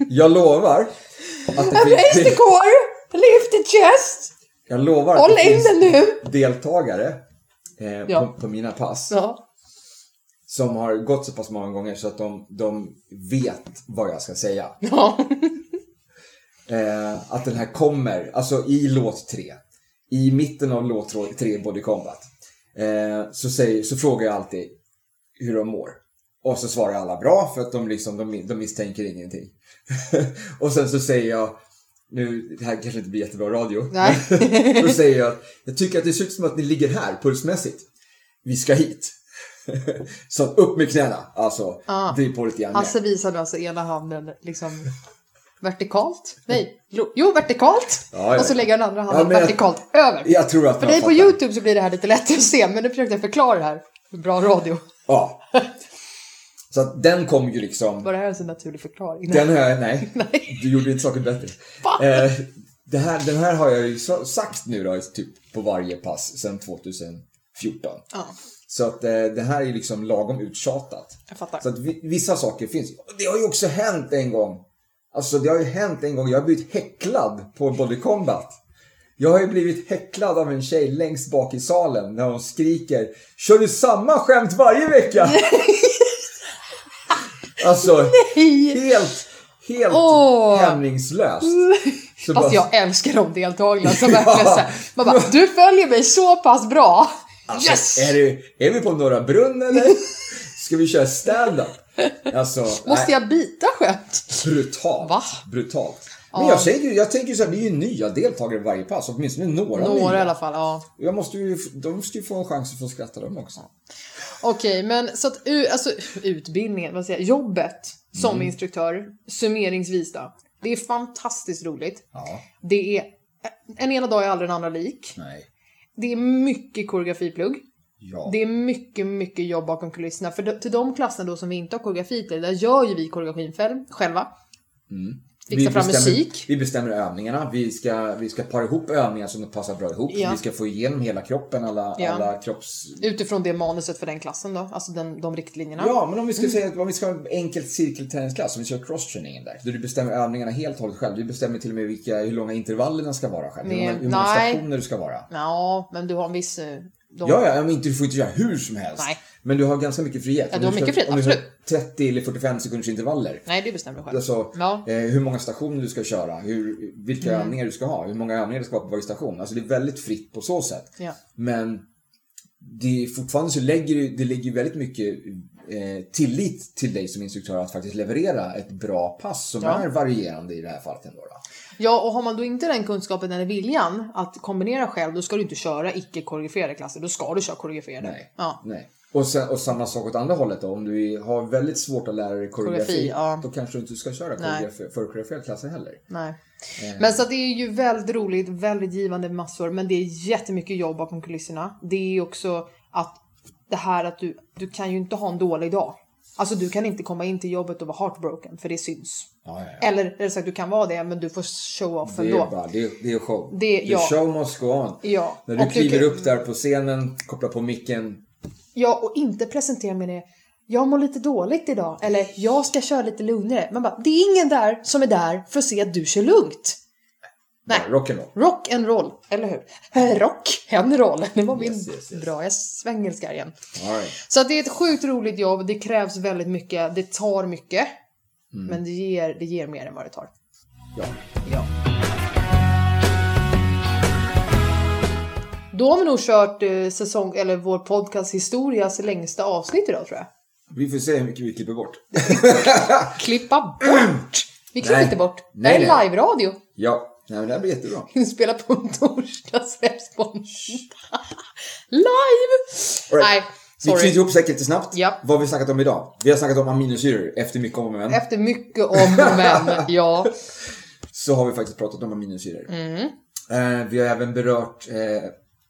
Jag lovar att det Raise the core, lift the chest. jag lovar att Håll det in finns den nu. deltagare eh, Ja. på, på mina pass Ja. som har gått så pass många gånger så att de, de vet vad jag ska säga. ja. Eh, att den här kommer, alltså i låt 3. I mitten av låt 3, Body Combat. Eh, så, säger, så frågar jag alltid hur de mår. Och så svarar alla bra för att de, liksom, de, de misstänker ingenting. och sen så säger jag, nu, det här kanske inte blir jättebra radio. Nej. Då säger jag, jag tycker att det ser ut som att ni ligger här pulsmässigt. Vi ska hit. så upp med knäna, alltså. Ah. Driv på lite grann Hasse mer. visade alltså ena handen liksom vertikalt. Nej, jo vertikalt. Ja, ja. Och så lägger den andra handen Ja, men jag- vertikalt över. Jag tror att För dig på fattar. Youtube så blir det här lite lättare att se, men nu försökte jag förklara det här. Bra radio. Ja. Så att den kom ju liksom... Var det här en så naturlig förklaring? Den har jag, nej, Nej. du gjorde inte saken bättre. Eh, det här, den här har jag ju sagt nu då, typ på varje pass sedan 2014. Ja, Så att eh, det här är liksom lagom uttjatat. jag fattar. Så att vi, vissa saker finns. Det har ju också hänt en gång. Alltså det har ju hänt en gång. Jag har blivit häcklad på Body Combat. Jag har ju blivit häcklad av en tjej längst bak i salen när hon skriker Kör du samma skämt varje vecka? alltså helt, helt Åh. hämningslöst. Fast bara- jag älskar de deltagarna som verkligen såhär, man bara, du följer mig så pass bra. Alltså, Yes! är, det, är vi på Norra Brunn eller? Ska vi köra stand-up? Alltså, Måste nej, jag byta skämt? brutalt. Va? Brutalt. Men Ja. jag, säger, ju- jag tänker så här, vi är ju nya deltagare i varje pass, åtminstone några, Några i nya. alla fall, ja. Jag måste ju, de måste ju få en chans att få skratta de också. Okej, men så att alltså, utbildningen, vad säger jag, jobbet som Mm. instruktör, summeringsvis då. Det är fantastiskt roligt. Ja, Det är, en ena dag är aldrig en andra lik. nej, Det är mycket koreografiplugg. ja. Det är mycket, mycket jobb bakom kulisserna. För de- till de klasserna då som vi inte har koreografi till, där gör ju vi koreografin själv, själva. Fixar fram bestämmer, musik. Vi bestämmer övningarna. Vi ska, vi ska para ihop övningar som passar bra ihop. Ja. Vi ska få igenom hela kroppen, alla, Ja. alla kropps... Utifrån det manuset för den klassen då, alltså den, de riktlinjerna. Ja, men om vi ska säga att om vi ska ha en enkel cirkelträningsklass, om vi kör cross-trainingen där, där du bestämmer övningarna helt och hållet själv. Du bestämmer till och med vilka, hur långa intervallerna ska vara själv. Hur Nej, många, hur många stationer du ska vara. Ja, men du har en viss... eh, De, Ja, ja, men inte, du får inte göra hur som helst. Nej. Men du har ganska mycket frihet. Ja, du har mycket frihet, om du absolut. 30 eller 45 sekunders intervaller. Nej, det bestämmer du själv. Alltså, Ja. eh, hur många stationer du ska köra, hur, vilka Mm. övningar du ska ha, hur många övningar det ska vara på varje station. Alltså det är väldigt fritt på så sätt. Ja. Men det är fortfarande så lägger det, ligger väldigt mycket eh, tillit till dig som instruktör att faktiskt leverera ett bra pass som Ja. är varierande i det här fallet ändå. Då. Ja, och har man då inte den kunskapen eller viljan att kombinera själv, då ska du inte köra icke koreograferade klasser. Då ska du köra koreograferade. Nej. Ja. Nej. Och, sen, och samma sak åt andra hållet då. Om du har väldigt svårt att lära dig koreografi, ja. då kanske du inte ska köra koreografi, förkoreograferade klasser heller. Nej. Men så att det är ju väldigt roligt, väldigt givande massor, men det är jättemycket jobb bakom kulisserna. Det är också att det här att du, du kan ju inte ha en dålig dag. Alltså du kan inte komma in till jobbet och vara heartbroken, för det syns. Ja, ja, ja. Eller rättare sagt, du kan vara det, men du får show off Det är, ändå. bara, det, är, det är show. Det- The show must go on. Ja, När du och du kliver kan- upp där på scenen, kopplar på micken. Ja, och inte presentera med det. Jag mår lite dåligt idag. Eller jag ska köra lite lugnare. Man bara, det är ingen där som är där för att se att du kör lugnt. Nej. bara Rock'n'roll. Rock and roll, eller hur? Rock and roll. Det var min Yes, yes, yes. bra jag svengelska igen. Right. Så att det är ett sjukt roligt jobb. Det krävs väldigt mycket. Det tar mycket. Mm. Men det ger, det ger mer än vad det tar. Ja. Ja. Då har vi nog kört eh, säsong, eller vår podcast historias längsta avsnitt idag tror jag. Vi får se hur mycket vi klipper bort. Klippa bort! Vi klipper Nej. inte bort. Det Nej, här är live-radio. Ja, Nej, men det här blir jättebra. Inspelat på en torsdag, släpps på en Live! All right. Nej, Vi knyter sorry. ihop säcken lite snabbt. Ja. Vad har vi snackat om idag? Vi har snackat om aminosyror efter mycket om och men. Efter mycket om och men, ja. Så har vi faktiskt pratat om aminosyror. Mm. Eh, vi har även berört eh,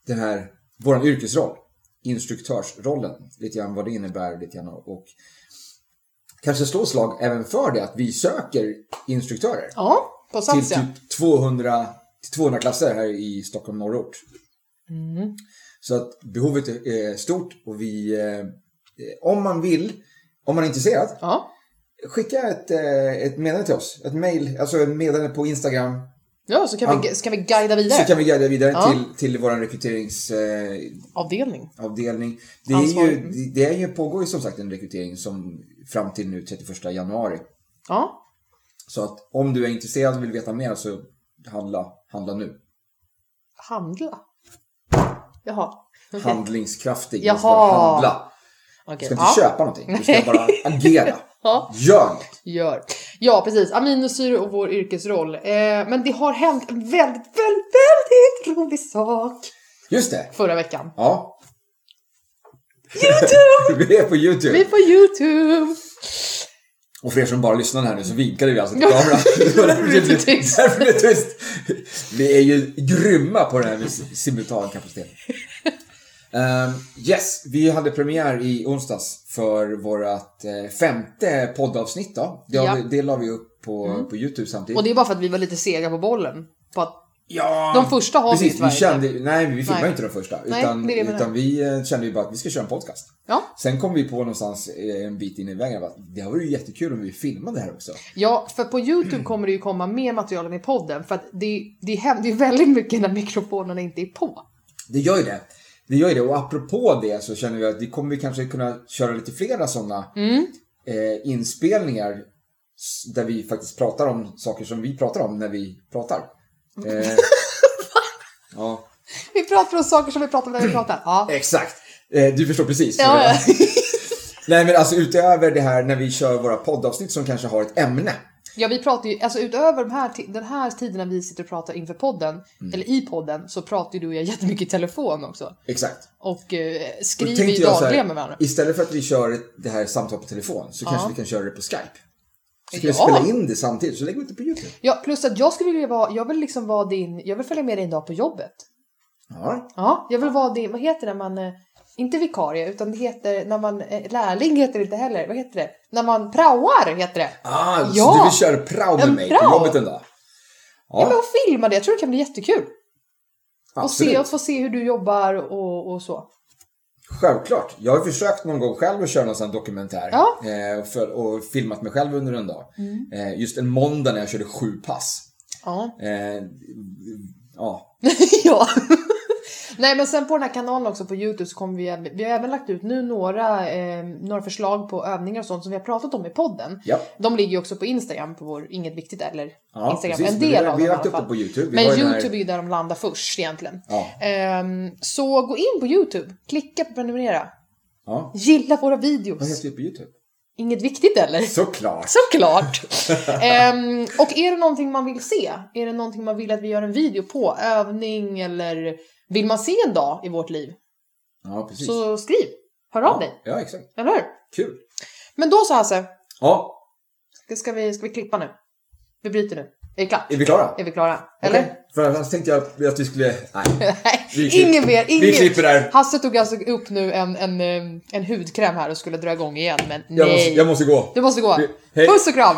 den här, våran yrkesroll. Instruktörsrollen. Lite grann vad det innebär. Lite grann, och kanske slå slag även för det att vi söker instruktörer. Ja, på till Sats ja. typ 200, till 200 klasser här i Stockholm norrort. Mm. Så att behovet är stort och vi, eh, om man vill, om man är intresserad, Ja. skicka ett, eh, ett meddelande till oss. Ett mail, alltså ett meddelande på Instagram. Ja, så kan, vi, ska vi guida vidare. Så kan vi guida vidare Ja. till, till vår rekryteringsavdelning. Avdelning. avdelning. Det, är ju, det, det är ju, pågår ju som sagt en rekrytering som fram till nu 31 januari. Ja. Så att om du är intresserad och vill veta mer så handla, handla nu. Handla. Jaha. Handlingskraftig. Jaha. Du ska handla. Okej. Du ska inte ja. köpa någonting. Du ska bara agera. Ja. Gör något. Gör. Ja, precis. Aminosyre och vår yrkesroll. Eh, men det har hänt en väldigt, väldigt, väldigt rolig sak Just det. förra veckan. Ja. Youtube! Vi är på YouTube. Vi är på Youtube! Och för er som bara lyssnar här nu så vinkade vi alltså till kameran. Det därför det blev- Lite tyst. därför det blev tyst. Vi är ju grymma på det här med simultankapacitet. Um, yes, vi hade premiär i onsdags för vårt eh, femte poddavsnitt då. Det, Ja. Mm. vi, det la vi upp på, på YouTube samtidigt. Och det är bara för att vi var lite sega på bollen. På att, Ja, De första har vi precis, tyvärr vi kände, Nej, vi filmade Nej. inte de första. Nej, utan det det utan vi eh, kände ju bara att vi ska köra en podcast. ja. Sen kom vi på någonstans eh, en bit in i vägen att det vore ju jättekul om vi filmade det här också. ja, för på Youtube kommer det ju komma mer material än i podden. För att det, det händer ju väldigt mycket när mikrofonerna inte är på. Det gör ju det. Det gör ju det. Och apropå det så känner vi att vi kommer kanske kunna köra lite flera sådana Mm. eh, inspelningar där vi faktiskt pratar om saker som vi pratar om när vi pratar. Eh, ja, Vi pratar om saker som vi pratar om när vi pratar. Ja. exakt. Eh, du förstår precis. Ja, ja. Nej men alltså utöver det här när vi kör våra poddavsnitt som kanske har ett ämne. Ja, vi pratar ju, alltså utöver de här, den här tiden när vi sitter och pratar inför podden, Mm. eller i podden, så pratar ju du och jag jättemycket i telefon också. Exakt. Och eh, skriver ju dagligen med varandra. Istället för att vi kör det här samtalet på telefon så kanske vi kan köra det på Skype. Så kan vi Ja. spela in det samtidigt så lägger vi ut det på YouTube. Ja, plus att jag skulle vilja vara, jag vill liksom vara din, jag vill följa med dig en dag på jobbet. Ja, Ja, jag vill vara din, vad heter det man, eh, inte vikarie, utan det heter, när man, eh, lärling heter det inte heller, vad heter det? När man praoar heter det. Ah, så Ja. du vill köra prao med En mig prao. på jobbet en dag? Ja. men Ja, och filma det, jag tror det kan bli jättekul. Och absolut. se, och få se hur du jobbar och, och så. Självklart. Jag har försökt någon gång själv att köra någon sån här dokumentär. Ja. Mm. Eh, för, och filmat mig själv under en dag. Eh, just en måndag när jag körde sju pass. Ja. Eh, ja, ja. Nej men sen på den här kanalen också på Youtube så kommer vi, vi har även lagt ut nu några, eh, några förslag på övningar och sånt som vi har pratat om i podden. ja. De ligger ju också på Instagram på vår Inget Viktigt eller ja Instagram. precis. En del vi, av vi dem har lagt upp fall. på YouTube. Vi Men den här- Youtube är ju där de landar först egentligen. Ja, Ehm, så gå in på Youtube, klicka på prenumerera. ja. Gilla våra Vad videos. heter vi på YouTube? Inget viktigt eller? Såklart. Såklart! Ehm, och är det någonting man vill se? Är det någonting man vill att vi gör en video på? Övning eller vill man se en dag i vårt liv? Ja, precis. Så skriv! Hör av ja, dig, ja, exakt. eller hur? Kul. Men då så Hasse, Ja, ska, ska, vi, ska vi klippa nu? Vi bryter nu. Är det klart? är vi klara? Är vi klara? Eller? Okej. För annars tänkte jag att vi skulle... Nej. Vi inget mer. Vi Inget. klipper där. Hasse tog alltså upp nu en, en, en hudkräm här och skulle dra igång igen, men Jag måste, nej. jag måste gå. Du måste gå. Vi- hej. Puss och kram!